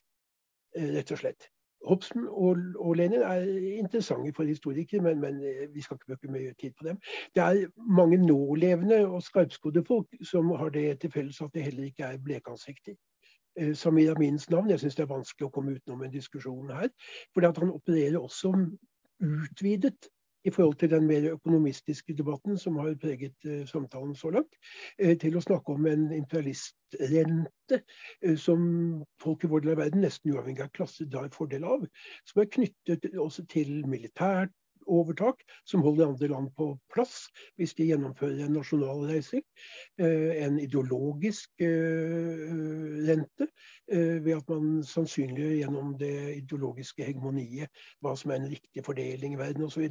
eh, rett og slett. Hobson og, Lenin er interessante for historikere, men, men, vi skal ikke bruke mye tid på dem. Det er mange nålevende og skarpskodde folk som har det til felles at det heller ikke er blekansikter. Eh, som i Amins navn. Jeg syns det er vanskelig å komme utenom en diskusjon her. For han opererer også utvidet i forhold til den mer økonomistiske debatten som har preget uh, samtalen så langt, uh, til å snakke om en imperialistrente som folk i vår del av verden, nesten uavhengig av klasse, drar fordel av. Som er knyttet også til militært overtak som holder andre land på plass hvis de gjennomfører en nasjonal reise. Eh, en ideologisk eh, rente eh, ved at man sannsynliggjør gjennom det ideologiske hegemoniet hva som er en riktig fordeling i verden osv.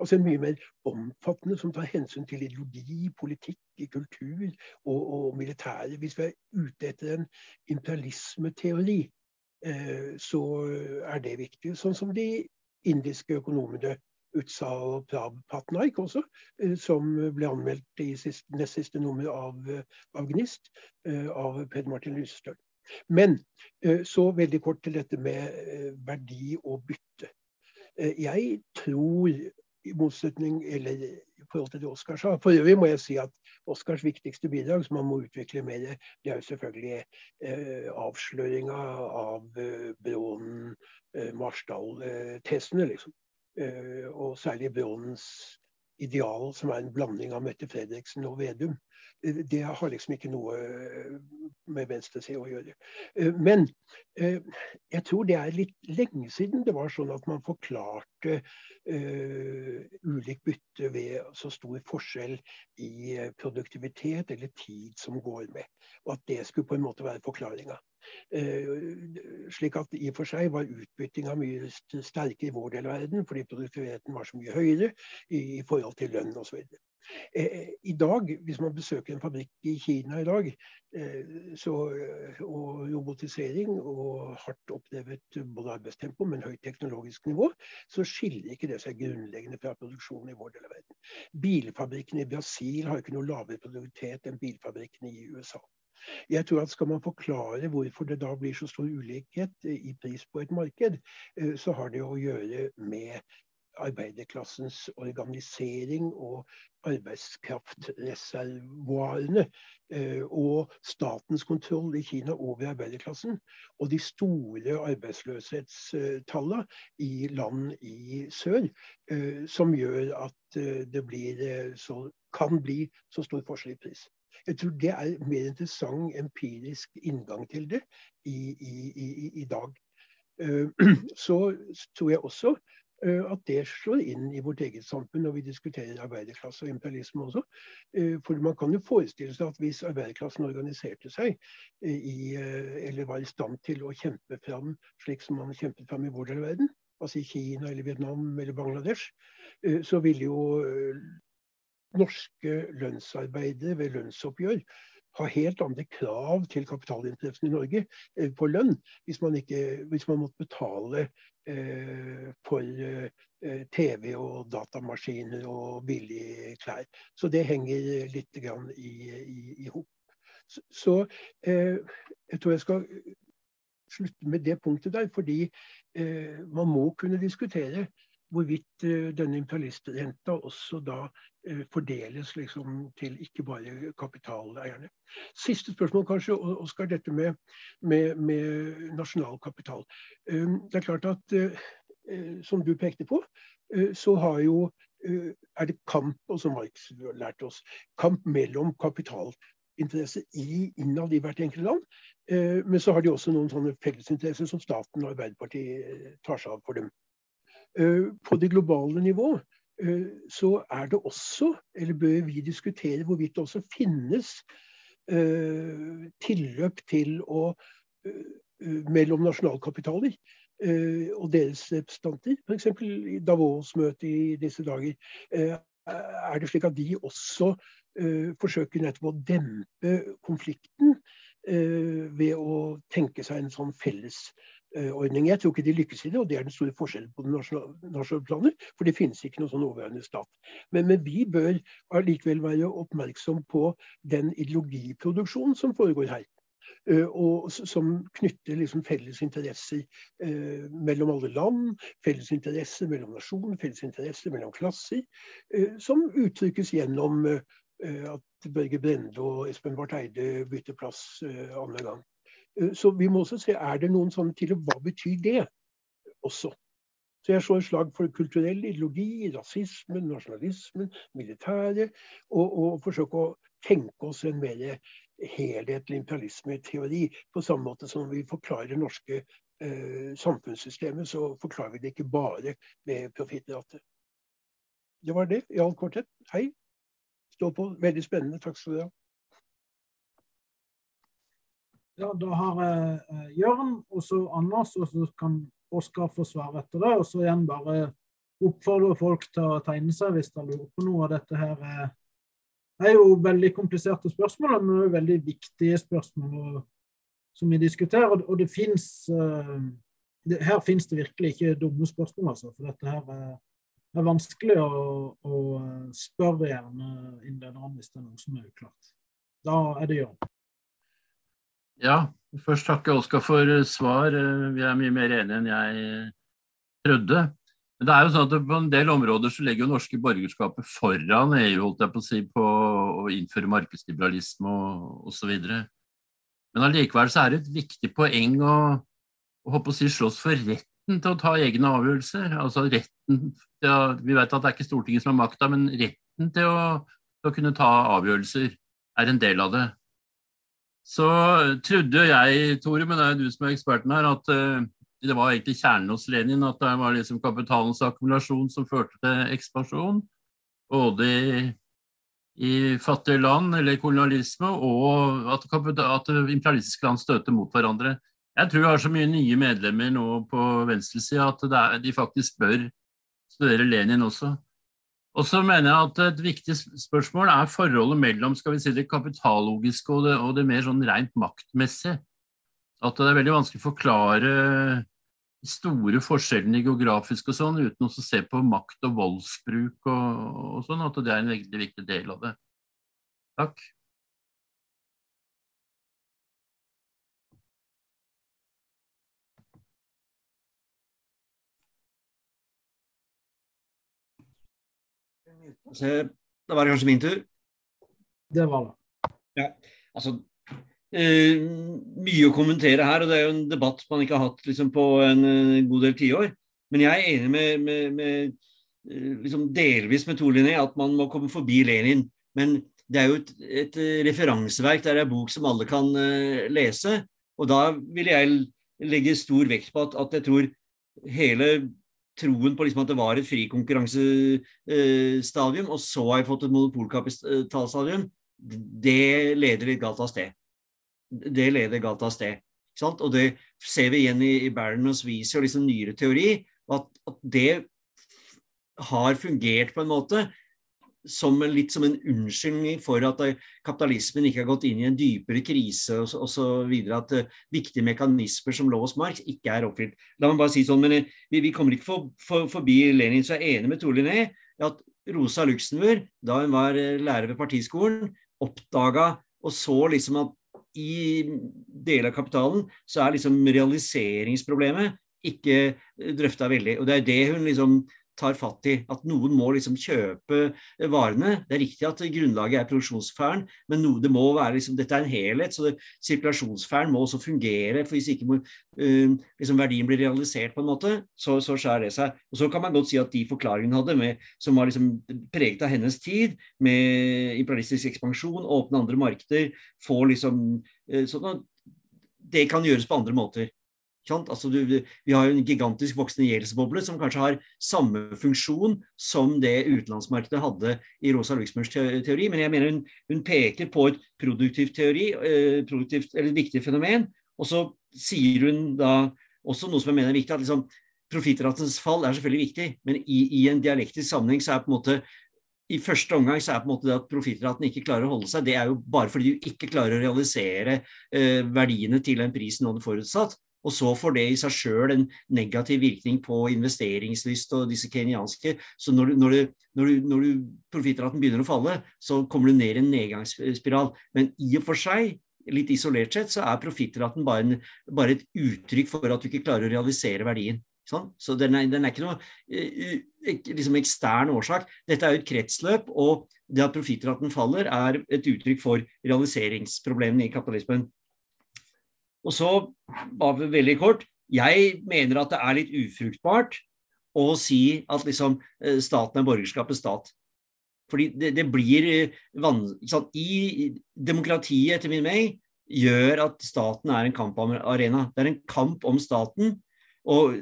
Altså en mye mer omfattende som tar hensyn til ideologi, politikk, kultur og, og militære. Hvis vi er ute etter en imperialismeteori, så er det viktig. Sånn som de indiske økonomene Utsa og Patnaik også, eh, som ble anmeldt i sist, nest siste nummer av, eh, av Gnist eh, av Peder Martin Lysestøl. Men så veldig kort til dette med verdi og bytte. Jeg tror, i motsetning eller i forhold til det Oskar sa For øvrig må jeg si at Oskars viktigste bidrag, som man må utvikle mer, det er jo selvfølgelig eh, avsløringa av eh, Brånen-Marsdal-tesene, liksom. Eh, og særlig Bronnens ideal, som er en blanding av Mette Fredriksen og Vedum. Eh, det har liksom ikke noe eh, med venstresida å gjøre. Men jeg tror det er litt lenge siden det var sånn at man forklarte ulikt bytte ved så stor forskjell i produktivitet eller tid som går med. Og at det skulle på en måte være forklaringa. Slik at i og for seg var utbyttinga mye sterkere i vår del av verden, fordi produktiviteten var så mye høyere i forhold til lønn osv. Eh, I dag, hvis man besøker en fabrikk i Kina i dag, eh, så, og robotisering og hardt oppdrevet både arbeidstempo, men høyt teknologisk nivå, så skiller ikke det seg grunnleggende fra produksjonen i vår del av verden. Bilfabrikkene i Brasil har ikke noe lavere produktivitet enn bilfabrikkene i USA. Jeg tror at Skal man forklare hvorfor det da blir så stor ulikhet i pris på et marked, eh, så har det å gjøre med arbeiderklassens organisering og arbeidskraftreservoarene eh, og statens kontroll i Kina over arbeiderklassen. Og de store arbeidsløshetstallene i land i sør, eh, som gjør at eh, det blir så, kan bli så stor forskjell i pris. Jeg tror det er mer interessant empirisk inngang til det i, i, i, i dag. Så tror jeg også Eh, at det slår inn i vårt eget samfunn når vi diskuterer arbeiderklasse og imperialisme også. Eh, for man kan jo forestille seg at hvis arbeiderklassen organiserte seg eh, i, eller var i stand til å kjempe fram slik som man kjempet fram i vår del av verden, altså i Kina eller Vietnam eller Bangladesh, så ville jo norske lønnsarbeidere ved lønnsoppgjør har helt andre krav til kapitalinteressene i Norge eh, på lønn, hvis man, ikke, hvis man måtte betale eh, for eh, TV og datamaskiner og billige klær. Så det henger litt grann i, i, i hop. Så, eh, jeg tror jeg skal slutte med det punktet der, fordi eh, man må kunne diskutere hvorvidt uh, denne imperialistrenta også da uh, fordeles liksom, til ikke bare kapitaleierne. Siste spørsmål kanskje, Oskar, dette med, med, med nasjonal kapital. Um, det er klart at, som du pekte på, så har jo er det kamp, og som Marx har lært oss, kamp mellom kapitalinteresser innad i hvert enkelt land. Men så har de også noen sånne fellesinteresser som staten og Arbeiderpartiet tar seg av for dem. Eh, på det globale nivå eh, så er det også, eller bør vi diskutere hvorvidt det også finnes eh, tilløp til å mellom nasjonalkapitaler og deres representanter. F.eks. i Davos-møtet i disse dager. Er det slik at de også forsøker nettopp å dempe konflikten ved å tenke seg en sånn felles ordning. Jeg tror ikke de lykkes i det, og det er den store forskjellen på nasjonale planer. For det finnes ikke noen sånn overordnet stat. Men, men, vi bør allikevel være oppmerksom på den ideologiproduksjonen som foregår her. Uh, og som knytter liksom felles interesser uh, mellom alle land, felles interesser mellom nasjoner, felles interesser mellom klasser, som uttrykkes gjennom at Børge Brende og Espen Barth Eide bytter plass annenhver gang. Eh, så vi må også se er det noen sånne til, hva betyr det også. Så jeg slår slag for kulturell ideologi, rasismen, nasjonalismen, militæret, og, og forsøke å tenke oss en mer helhetlig imperialismeteori. På samme måte som vi forklarer norske eh, samfunnssystemet, så forklarer vi det ikke bare med profittrate. Det var det i all korthet. Hei. Stå på. Veldig spennende. Takk skal du ha. Ja, da har jeg eh, Jørn og så Anders, og så kan Oskar få svare etter det. Og så igjen bare oppfordre folk til å tegne seg hvis de lurer på noe dette her. Det er jo veldig kompliserte spørsmål, men også veldig viktige spørsmål som vi diskuterer. Og det fins eh, Her finnes det virkelig ikke dumme spørsmål, altså. For dette her er, er vanskelig å, å spørre gjerne innlederne hvis det er noe som er uklart. Da er det Jørn. Ja, først takke Oskar for eh, svar. Eh, vi er mye mer enige enn jeg eh, trodde. Men det er jo sånn at På en del områder så legger jo norske borgerskapet foran EU holdt jeg på å si, på å innføre markedsliberalisme og osv. Men allikevel så er det et viktig poeng å, å, å si, slåss for retten til å ta egne avgjørelser. Altså retten å, Vi vet at det er ikke Stortinget som har makta, men retten til å, til å kunne ta avgjørelser er en del av det. Så trodde jeg, Tore, men det er du som er eksperten her, at uh, det var egentlig kjernen hos Lenin. At det var liksom kapitalens akkumulasjon som førte til ekspansjon. Både i i fattige land eller kolonialisme, og at, at imperialistiske land støter mot hverandre. Jeg tror vi har så mye nye medlemmer nå på venstresida at er, de faktisk bør studere Lenin også. Og så mener jeg at Et viktig spørsmål er forholdet mellom skal vi si, det kapitallogiske og det, og det mer sånn rent maktmessige. At det er veldig vanskelig å forklare store forskjellene geografisk og sånn uten å se på makt og voldsbruk og, og sånn. At det er en veldig viktig del av det. Takk. Da var det kanskje min tur? Det var det. Ja, altså eh, Mye å kommentere her, og det er jo en debatt man ikke har hatt liksom, på en, en god del tiår. Men jeg er enig med, med, med eh, liksom delvis med Torlinné at man må komme forbi Lenin. Men det er jo et, et referanseverk, det er en bok som alle kan uh, lese. Og da vil jeg legge stor vekt på at, at jeg tror hele troen på liksom at det var et frikonkurransestadium, og så har jeg fått et monopolkapitalstadium, det leder litt galt av sted. Det leder galt av sted. Og det ser vi igjen i, i Barron og Sweezy og liksom nyere teori, at, at det har fungert på en måte som en, litt som en unnskyldning for at uh, kapitalismen ikke har gått inn i en dypere krise videre, at uh, viktige mekanismer som lå hos Marx ikke er oppfylt. La meg bare si sånn, men uh, vi, vi, kommer ikke for, for, forbi Lenin, så jeg er enig med Torliné at Rosa Luxemburg, da hun var lærer ved Partiskolen, oppdaga og så liksom at i deler av kapitalen så er liksom realiseringsproblemet ikke drøfta veldig. Og det er det hun liksom tar fatt i. At noen må liksom kjøpe varene. Det er riktig at grunnlaget er produksjonsfæren, men noe, det må være liksom, dette er en helhet. så det, Sirkulasjonssfæren må også fungere. for Hvis ikke må, uh, liksom verdien blir realisert, på en måte, så, så skjærer det seg. Og Så kan man godt si at de forklaringene hun hadde, med, som var liksom preget av hennes tid, med imperialistisk ekspansjon, åpne andre markeder, få liksom uh, sånn Det kan gjøres på andre måter. Altså, du, vi har jo en gigantisk voksende gjeldsboble som kanskje har samme funksjon som det utenlandsmarkedet hadde i Rosa Luxemburgs teori, men jeg mener hun, hun peker på et produktivt teori, eh, produktivt, eller viktig fenomen. Og så sier hun da også noe som jeg mener er viktig, at liksom, profittratens fall er selvfølgelig viktig, men i, i, en dialektisk sammenheng så er på en måte i første omgang så er på en måte det at profittraten ikke klarer å holde seg, det er jo bare fordi du ikke klarer å realisere eh, verdiene til den prisen du hadde forutsatt. Og så får det i seg sjøl en negativ virkning på investeringslyst og disse kenyanske. Så når, når, du, når, du, når du, profittraten begynner å falle, så kommer du ned i en nedgangsspiral. Men i og for seg, litt isolert sett, så er profittraten bare, bare, et uttrykk for at du ikke klarer å realisere verdien. Sånn? Så den er, den er, ikke noe eh, liksom ekstern årsak. Dette er jo et kretsløp, og det at profittraten faller, er et uttrykk for realiseringsproblemene i kapitalismen. Og så, bare veldig kort, jeg mener at det er litt ufruktbart å si at liksom, eh, staten er borgerskapets stat. Fordi det, det blir eh, vanskelig I demokratiet, etter min mening, gjør at staten er en kamparena. Det er en kamp om staten. Og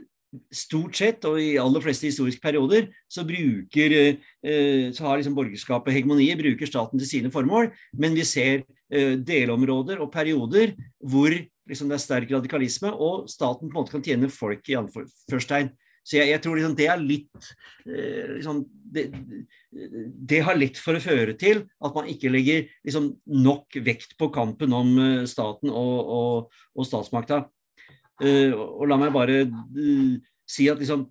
stort sett, og i aller fleste historiske perioder, så bruker eh, så har liksom borgerskapet hegemoniet, bruker staten til sine formål. Men vi ser delområder og perioder hvor liksom det er sterk radikalisme, og staten på en måte kan tjene folk i anførstegn. Så jeg, jeg, tror liksom det er litt eh, liksom, det, det, har lett for å føre til at man ikke legger liksom, nok vekt på kampen om uh, staten og, og, og statsmakta. Uh, og la meg bare si at liksom,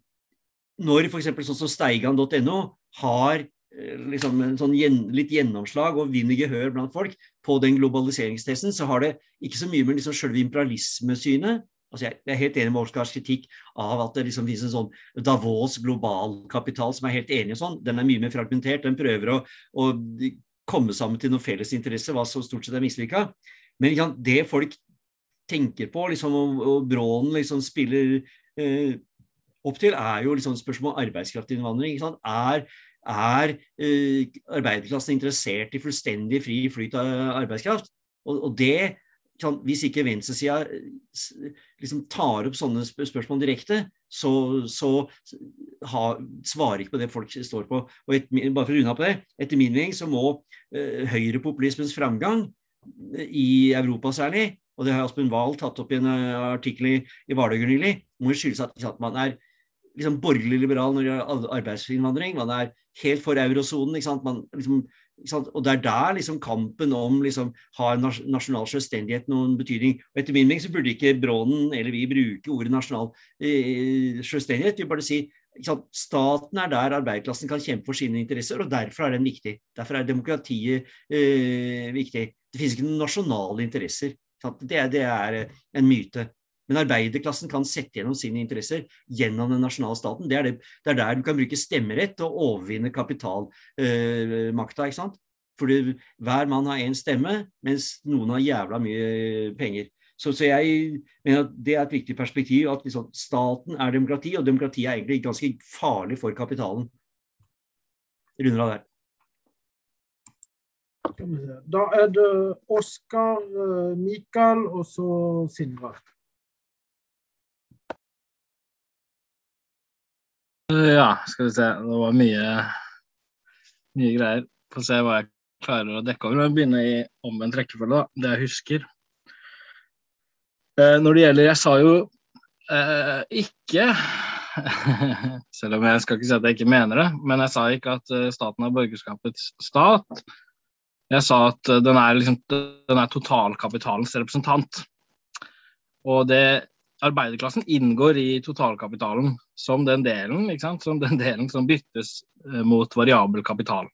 når f.eks. sånn som steigan.no har Eh, liksom en sånn gjen, litt gjennomslag og vinner gehør blant folk på den globaliseringstesten, så har det ikke så mye med liksom selve imperialismesynet altså Jeg er helt enig med Oskars kritikk av at det liksom finnes en sånn Davos globalkapital som er helt enig sånn. Den er mye mer fragmentert. Den prøver å, å komme sammen til noen felles interesse, hva som stort sett er mislykka. Men liksom, det folk tenker på, liksom, og, og Brånen liksom spiller eh, opp til, er jo liksom spørsmål om arbeidskraftinnvandring. Er er eh, arbeiderklassen interessert i fullstendig fri flyt av arbeidskraft. Og, og det kan, Hvis ikke venstresida liksom tar opp sånne spørsmål direkte, så, så ha, svarer ikke på det folk står på. Og et, bare for å runde på det, Etter min mening så må eh, høyrepopulismens framgang i Europa særlig, og det har Aspen Wahl tatt opp i en uh, artikkel i, i Vardø nylig, må skyldes at, at man er liksom borgerlig liberal når det gjelder arbeidsinnvandring. Man er helt for eurosonen. liksom. Og det er der liksom kampen om liksom har nasjonal selvstendighet noen betydning. Og Etter min mening så burde ikke Brånen eller vi bruke ordet nasjonal eh, selvstendighet. Vi burde si Staten er der arbeiderklassen kan kjempe for sine interesser, og derfor er den viktig. Derfor er demokratiet eh, viktig. Det finnes ikke noen nasjonale interesser. Det, det er en myte. Men arbeiderklassen kan sette gjennom sine interesser gjennom den nasjonale staten. Det er, det, det er der du kan bruke stemmerett og overvinne kapitalmakta. Eh? Fordi hver mann har én stemme, mens noen har jævla mye penger. Så, så, jeg mener at det er et viktig perspektiv. At liksom, staten er demokrati, og demokrati er egentlig ganske farlig for kapitalen. Runder av der. Da er det Oskar, eh, Mikael og så Sindre. Ja, skal vi se. Det var mye, mye greier. Få se hva jeg klarer å dekke over. Jeg begynner i omvendt rekkefølge, da. Det jeg husker. Eh, når det gjelder Jeg sa jo eh, ikke Selv om jeg skal ikke si at jeg ikke mener det, men jeg sa ikke at eh, staten er borgerskapets stat. Jeg sa at den er, liksom, den er totalkapitalens representant. Og det arbeiderklassen inngår i totalkapitalen som den delen, som den delen som byttes eh, mot variabel kapital.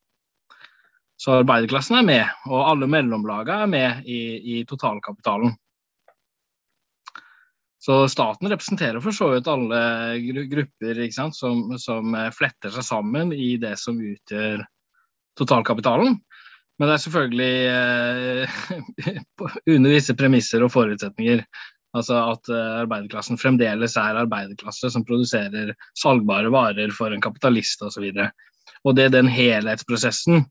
Så arbeiderklassen er med, og alle mellomlagene er med i, i totalkapitalen. Så staten representerer for så vidt alle grupper som, som, eh, fletter seg sammen i det som utgjør totalkapitalen. Men det er selvfølgelig eh, under visse premisser og forutsetninger. Altså at uh, arbeiderklassen fremdeles er arbeiderklasse som produserer salgbare varer for en kapitalist osv. Og, så og det er den helhetsprosessen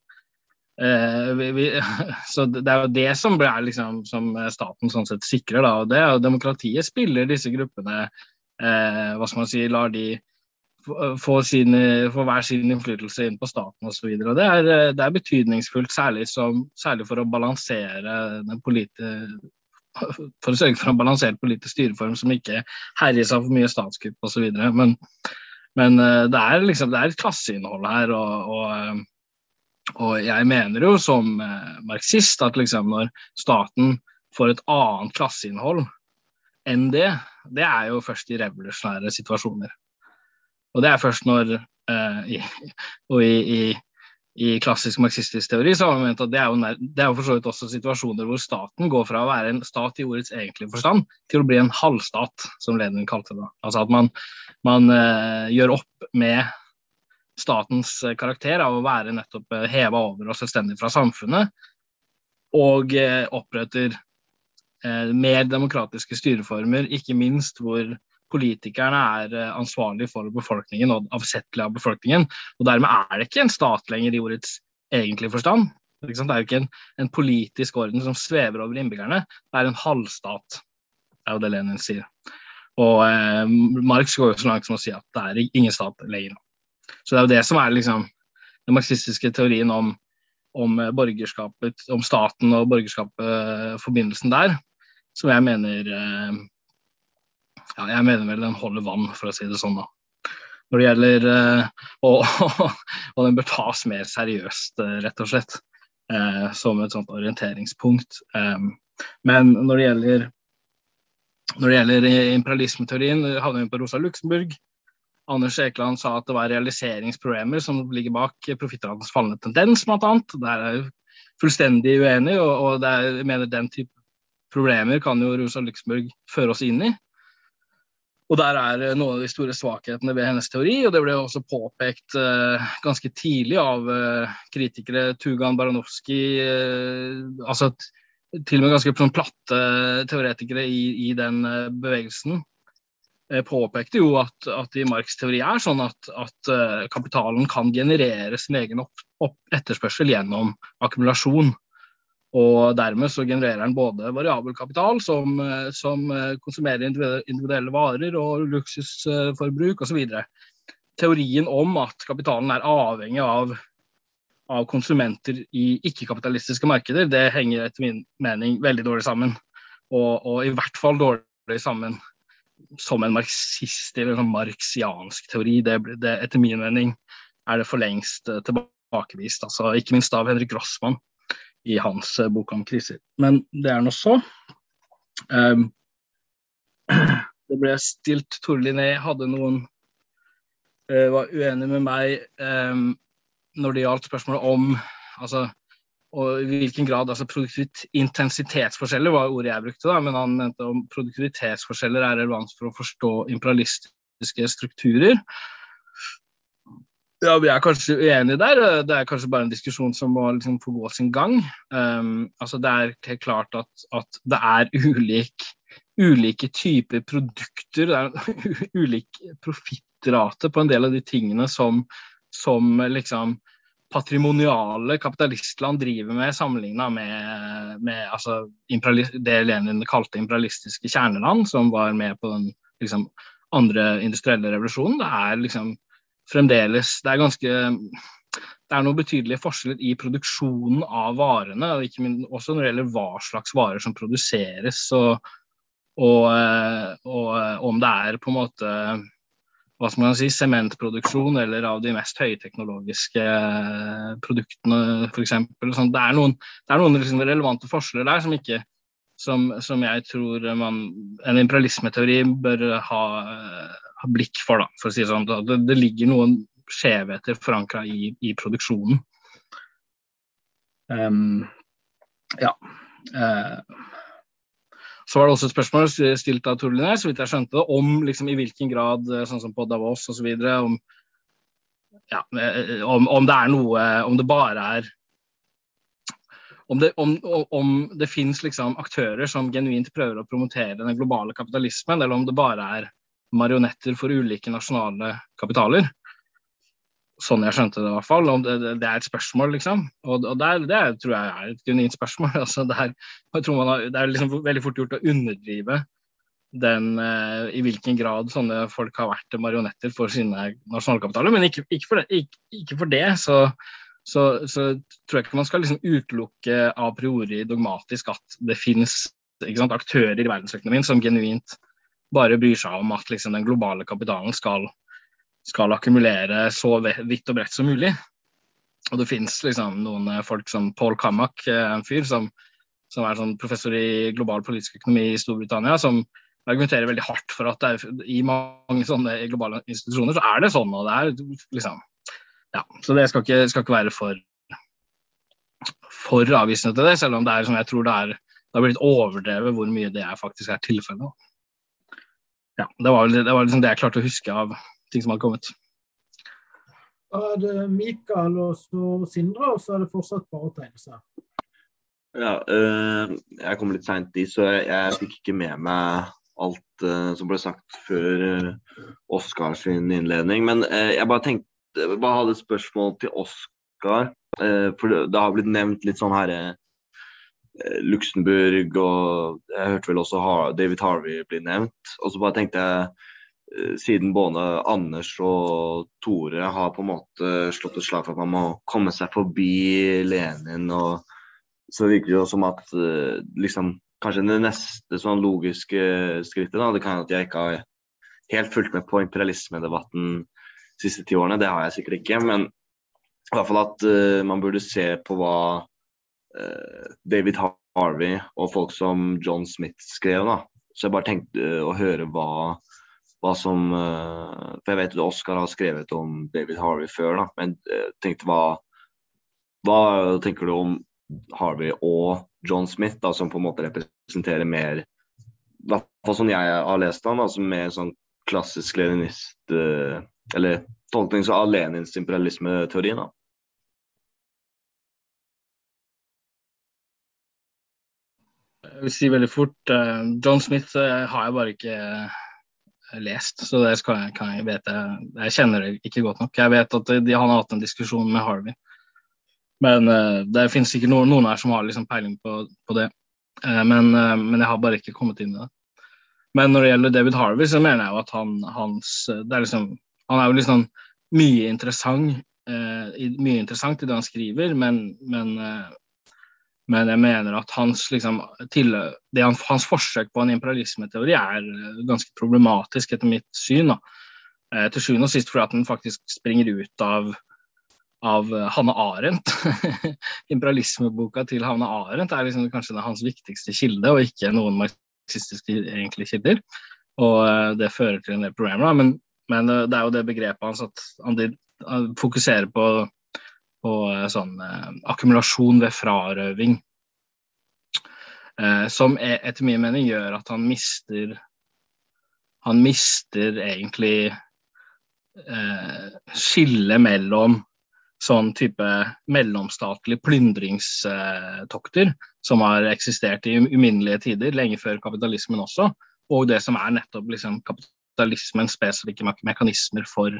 uh, vi, vi, Så det er jo det som, liksom, som staten sånn sett sikrer. Da, og det jo Demokratiet spiller disse gruppene uh, Hva skal man si Lar de få, sine, få hver sin innflytelse inn på staten osv. Det, er, det er betydningsfullt, særlig, som, særlig for å balansere den politi for å sørge for en balansert politisk styreform som ikke herjer seg for mye statskupp osv. Men, men eh, det er liksom det er et klasseinnhold her. og, og eh, og jeg mener jo som eh, marxist at liksom når staten får et annet klasseinnhold enn det, det er jo først i revolusjonære situasjoner. Og det er først når eh, i, Og i, i, i klassisk marxistisk teori så har man ment at det er, jo, det er jo for så vidt også situasjoner hvor staten går fra å være en stat i ordets egentlige forstand til å bli en halvstat, som Lenin kalte det. Altså at man, man uh, gjør opp med statens karakter av å være nettopp uh, heva over og selvstendig fra samfunnet, og uh, oppretter mer demokratiske styreformer, ikke minst hvor politikerne er ansvarlige ansvarlig for befolkningen og avsettelige av befolkningen. og Dermed er det ikke en stat lenger i ordets egentlige forstand. Det er jo ikke en, en, politisk orden som svever over innbyggerne, det er en halvstat. Er jo det Lenin sier. Og eh, Marx går jo så langt som å si at det er ingen stat lenger. Så det er jo det som er liksom, den marxistiske teorien om, om borgerskapet, om staten og borgerskapet, eh, forbindelsen der, som jeg mener eh, ja, jeg mener vel den holder vann, for å si det sånn. da. Når det gjelder uh, og, og, den bør tas mer seriøst, uh, rett og slett. Eh, som et sånt orienteringspunkt. Eh, men når det gjelder når det gjelder imperialismeteorien, havner vi på Rosa Luxemburg. Anders Ekeland sa at det var realiseringsproblemer som ligger bak profittratens fallende tendens, bl.a. Der er jeg fullstendig uenig, og, og der, mener den type problemer kan jo Rosa Luxemburg føre oss inn i. Og Der er eh, noen av de store svakhetene ved hennes teori, og det ble også påpekt uh, ganske tidlig av uh, kritikere Tugan Baranowski, uh, altså Til og med ganske sånn platte teoretikere i, i den bevegelsen påpekte jo at, at, i Marx' teori er sånn at, at kapitalen kan generere sin egen opp, opp etterspørsel gjennom akkumulasjon. Og dermed så genererer den både variabel kapital, som, eh, som konsumerer individuelle varer og luksusforbruk osv. Teorien om at kapitalen er avhengig av, av konsumenter i ikke-kapitalistiske markeder, det henger etter min mening veldig dårlig sammen. Og, og i hvert fall dårlig sammen som en marxist eller en marxiansk teori. Det, det, etter min mening er det for lengst tilbakevist. Altså, ikke minst av Henrik Grossmann i hans uh, bok om kriser. Men det er nå så. Um, det ble stilt Tore Linné hadde noen uh, var uenig med meg um, når det gjaldt spørsmålet om altså, og i hvilken grad altså Intensitetsforskjeller var ordet jeg brukte, da, men han mente om produktivitetsforskjeller er relevant for å forstå imperialistiske strukturer. Ja, Vi er kanskje uenige der. Det er kanskje bare en diskusjon som må liksom få gå sin gang. Um, altså Det er helt klart at, at det er ulik, ulike typer produkter. Det er ulik profittrate på en del av de tingene som, som liksom patrimoniale kapitalistland driver med, sammenligna med, med altså, det Lenin kalte imperialistiske kjerneland, som var med på den liksom, andre industrielle revolusjonen. Det er liksom fremdeles Det er ganske det er noen betydelige forskjeller i produksjonen av varene, og ikke minst også når det gjelder hva slags varer som produseres, og, og, eh, og, eh, om det er på en måte hva skal man si, sementproduksjon eller av de mest høyteknologiske eh, produktene f.eks. Sånn. Det er noen, det er noen liksom relevante forskjeller der som, ikke, som, som jeg tror man, en imperialismeteori bør ha ha blikk for, da, for å si det sånn. Det, det ligger noen skjevheter forankra i, i, produksjonen. Um, ja. Uh, så var det også et spørsmål stilt av Tor Linné, så vidt jeg skjønte det, om liksom, i hvilken grad, eh, sånn som på Davos osv., om, ja, eh, om, om det er noe Om det bare er om det, om, om det finnes liksom aktører som genuint prøver å promotere den globale kapitalismen, eller om det bare er marionetter for ulike nasjonale kapitaler. Sånn jeg skjønte det, i hvert fall. Det, er et spørsmål, liksom. Og, og der, det tror jeg er et genuint spørsmål. Altså, det, er, har, det er liksom veldig fort gjort å underdrive den, eh, i hvilken grad sånne folk har vært marionetter for sine nasjonalkapitaler. Men ikke, ikke, for, det, ikke, ikke for det, så, så, så, tror jeg ikke man skal liksom utelukke a priori dogmatisk at det finnes aktører i verdensøkonomien som genuint bare bryr seg om at liksom, den globale kapitalen skal, skal, akkumulere så vidt og bredt som mulig. Og det finnes liksom, noen eh, folk som Paul Kamak, eh, en fyr som, som er sånn professor i global politisk økonomi i Storbritannia, som argumenterer veldig hardt for at er, i mange sånne globale institusjoner så er det sånn. og det er liksom, ja, Så det skal ikke, skal ikke være for, for avvisende til det, selv om det er som jeg tror det er det har blitt overdrevet hvor mye det er faktisk er tilfellet ja, det var, det var liksom det jeg klarte å huske av ting som hadde kommet. Da er det Mikael og så Sindre, og så er det fortsatt bare å tegne seg. Ja, øh, jeg kom litt seint i, så jeg, jeg, fikk ikke med meg alt øh, som ble sagt før øh, Oskar sin innledning. Men jeg bare tenkte, bare hadde et spørsmål til Oskar. for det, det, har blitt nevnt litt sånn herre Eh, Luxembourg og jeg hørte vel også David Harvey bli nevnt. Og så bare tenkte jeg, eh, siden både Anders og Tore har på en måte slått et slag for at man må komme seg forbi Lenin, og så virker det jo som at eh, liksom, kanskje det neste sånn logiske skrittet da, Det kan at jeg ikke har helt fulgt med på imperialismedebatten de siste ti årene, det har jeg sikkert ikke. Men i hvert fall at man burde se på hva Eh, David Harvey og folk som John Smith skrev. da. Så jeg bare tenkte eh, å høre hva, hva som eh, For jeg vet at Oscar har skrevet om David Harvey før, da. Men jeg tenkte hva, hva tenker du om Harvey og John Smith, da, som på en måte representerer mer I hvert fall sånn jeg har lest han, altså mer sånn klassisk leninist Eller tolkning av Lenins imperialismeteori. da. Vil si veldig fort uh, John Smith uh, har jeg bare ikke uh, lest, så det skal jeg, kan jeg vite. Jeg kjenner det ikke godt nok. Jeg vet at de, han har hatt en diskusjon med Harvey. Men det finnes sikkert noen, noen, her som har liksom peiling på, på det. Men, men, jeg har bare ikke kommet inn i det. Men når det gjelder David Harvey, så mener jeg jo at han, hans, er liksom, han er jo liksom mye interessant, mye interessant i det han skriver, men, men, men jeg mener at hans, liksom, til, det, hans forsøk på en imperialismeteori er ganske problematisk etter mitt syn. Da. Til sjuende og sist fordi at den faktisk springer ut av av eh, Hanne Arendt. Imperialismeboka til Hanne Arendt er liksom kanskje hans viktigste kilde, og ikke noen marxistiske kilder. Og uh, det fører til en del problemer. Men, men det er jo det begrepet hans at han fokuserer på, på uh, sånn akkumulasjon ved frarøving. som er, etter min mening gjør at han mister Han mister egentlig skillet mellom sånn type mellomstatlige plyndringstokter som har eksistert i uminnelige tider, lenge før kapitalismen også, og det som er nettopp liksom, kapitalismens spesifikke mekanismer for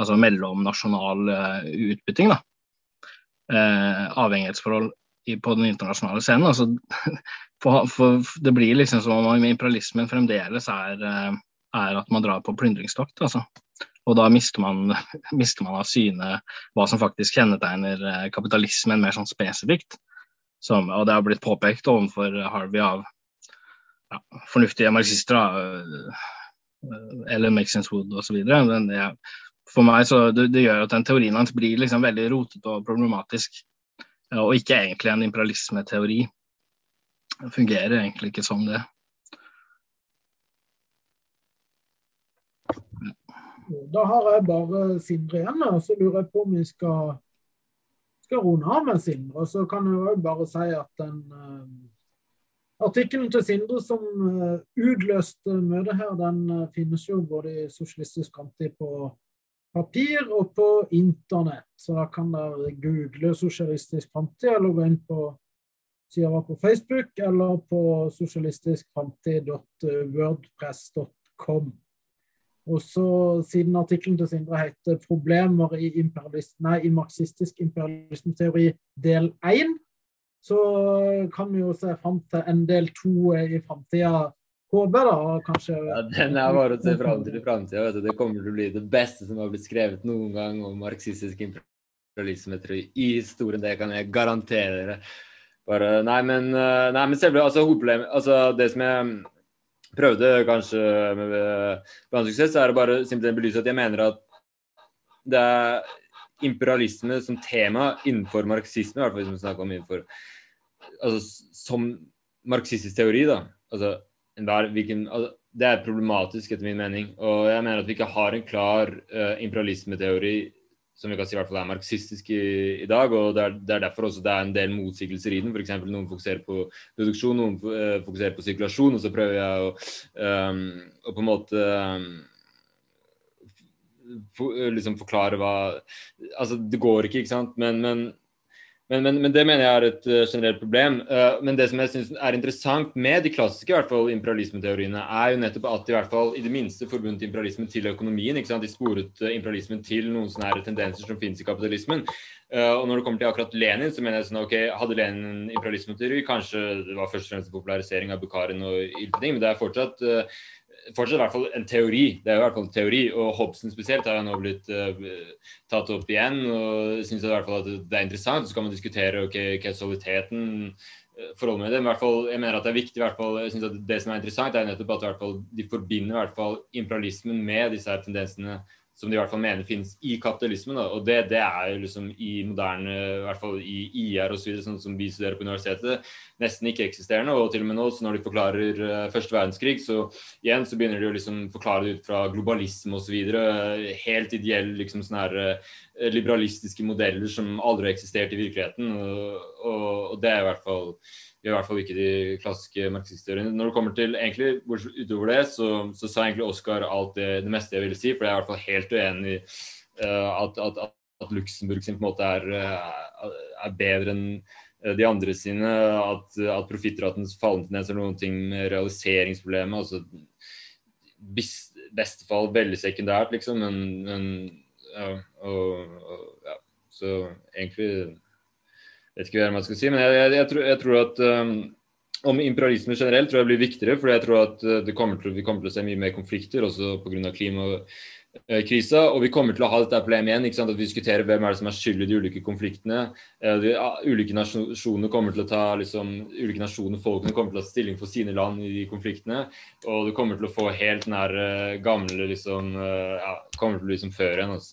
altså mellomnasjonal utbytting. Da. Uh, avhengighetsforhold i, på den internasjonale scenen. Altså, for, for, det blir liksom som om imperialismen fremdeles er, uh, er at man drar på plyndringstokt. Altså. Og da mister man, mister man av syne hva som faktisk kjennetegner eh, kapitalismen mer sånn spesifikt. Som, og det har blitt påpekt overfor Harvey av ja, fornuftige marxister, eller Maxence Wood osv. For meg så det, det, gjør at den teorien hans blir liksom veldig rotete og problematisk. Og ikke egentlig en imperialismeteori. Det fungerer egentlig ikke som det. Da har jeg bare Sindre igjen, og så lurer jeg på om vi skal, skal runde av med Sindre. Og så kan jeg jo bare si at den uh, artikkelen til Sindre som uh, utløste møtet her, den uh, finnes jo både i Sosialistisk Framtid på papir og på internett. Så da kan dere google Sosialistisk Framtid, eller gå inn på sida vår på Facebook, eller på sosialistiskframtid.wordpress.com. Og så, siden artikkelen til Sindre heter 'Problemer i, nei, i marxistisk imperialismeteori del 1', så kan vi jo se fram til en del to i framtida. Håper da, kanskje ja, Den er bare å se fram til i framtida. Det kommer til å bli det beste som har blitt skrevet noen gang om marxistisk imperialismeteori i historien. Det kan jeg garantere dere. Bare, nei, men, eh, nei, men selve altså, hovedproblemet altså, Det som jeg prøvde kanskje med banesuksess, er å bare simpelthen belyse at jeg mener at det er imperialisme som tema innenfor marxisme, i hvert fall hvis vi snakker om innenfor altså, Som marxistisk teori, da. Altså, der, hvilken, altså, det er problematisk etter min mening. Og jeg mener at vi ikke har en klar uh, imperialismeteori som vi kan si i hvert fall er marxistisk i, i dag. og det er, det er, derfor også det er en del motsigelser i den. F.eks. noen fokuserer på produksjon, noen uh, fokuserer på sirkulasjon. Og så prøver jeg å, um, på en måte um, for, liksom forklare hva Altså, det går ikke, ikke sant. Men, men men, men, men, det mener jeg er et uh, generelt problem. Uh, men det som jeg synes er interessant med de klassiske i hvert fall imperialismeteoriene, er jo nettopp at de i hvert fall i det minste forbundet imperialismen til økonomien. ikke sant? De sporet uh, imperialismen til noen sånne tendenser som finnes i kapitalismen. og når det kommer til akkurat Lenin, så mener jeg sånn ok, hadde Lenin en imperialismeteori? Kanskje det var først og fremst popularisering av Bukharin og Ilfeding, men det er fortsatt fortsatt i hvert fall en teori. Det er i hvert fall en teori, og Hobson spesielt har jo nå blitt uh, tatt opp igjen. og synes i hvert fall at det er interessant. Så kan man diskutere okay, kausaliteten, uh, forholdet med det. Men i hvert fall, jeg mener at det er viktig, i hvert fall, jeg synes at det som er interessant, er nettopp at hvert fall, de forbinder i hvert fall imperialismen med disse her tendensene som de i hvert fall mener finnes i kapitalismen. Da. Og det, det, er jo liksom i moderne, i hvert fall i IR osv., sånn som vi studerer på universitetet, nesten ikke eksisterende. Og til og med nå, så når de forklarer uh, første verdenskrig, så igjen så begynner de å liksom forklare det ut fra globalisme osv. Helt ideelle liksom sånne her uh, liberalistiske modeller som aldri har eksistert i virkeligheten. Og, og, og det er i hvert fall i hvert fall ikke de klassiske marxistteoriene. Når det kommer til egentlig utover det, så, så sa egentlig Oskar alt det, det, meste jeg ville si, for jeg er i hvert fall helt uenig i uh, at, at, at, Luxemburg sin på en måte er, uh, er bedre enn uh, de andre sine. At, at profittratens fallende tendens har noen ting med realiseringsproblemet. altså beste fall veldig sekundært, liksom, men, men ja, og, og, ja. Så egentlig vet ikke hva man skal si, men jeg, jeg, jeg, tror, jeg tror, at um, om imperialisme generelt tror jeg blir viktigere, for jeg tror at det kommer til, vi kommer til å se mye mer konflikter også pga. klima. Eh, krisa, og vi kommer til å ha dette problemet igjen. ikke sant, at Vi diskuterer hvem er det som er skyld i de ulike konfliktene. Eh, de ulike nasjoner kommer til å ta liksom, ulike nasjoner, folkene kommer til å ta stilling for sine land i de konfliktene. Og du kommer til å få helt nær uh, gamle liksom ja, kommer til å bli som før igjen. Altså.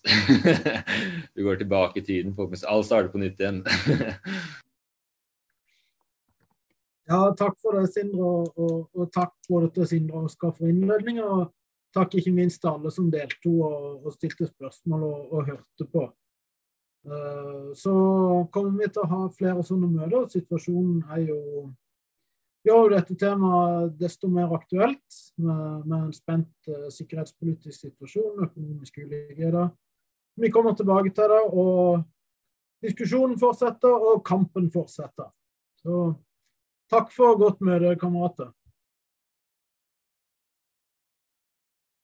du går tilbake i tiden. Alt starter på nytt igjen. ja, takk for det, Sindre, og, og, og takk både til Sindre og Oskar for innledninga. Takk ikke minst til alle som deltok og, og stilte spørsmål og, og hørte på. Uh, så kommer vi til å ha flere sånne møter. Situasjonen er jo gjør dette temaet desto mer aktuelt med, med en spent uh, sikkerhetspolitisk situasjon, økonomiske ulikheter. Vi kommer tilbake til det, og diskusjonen fortsetter, og kampen fortsetter. Så takk for godt møte, kamerater.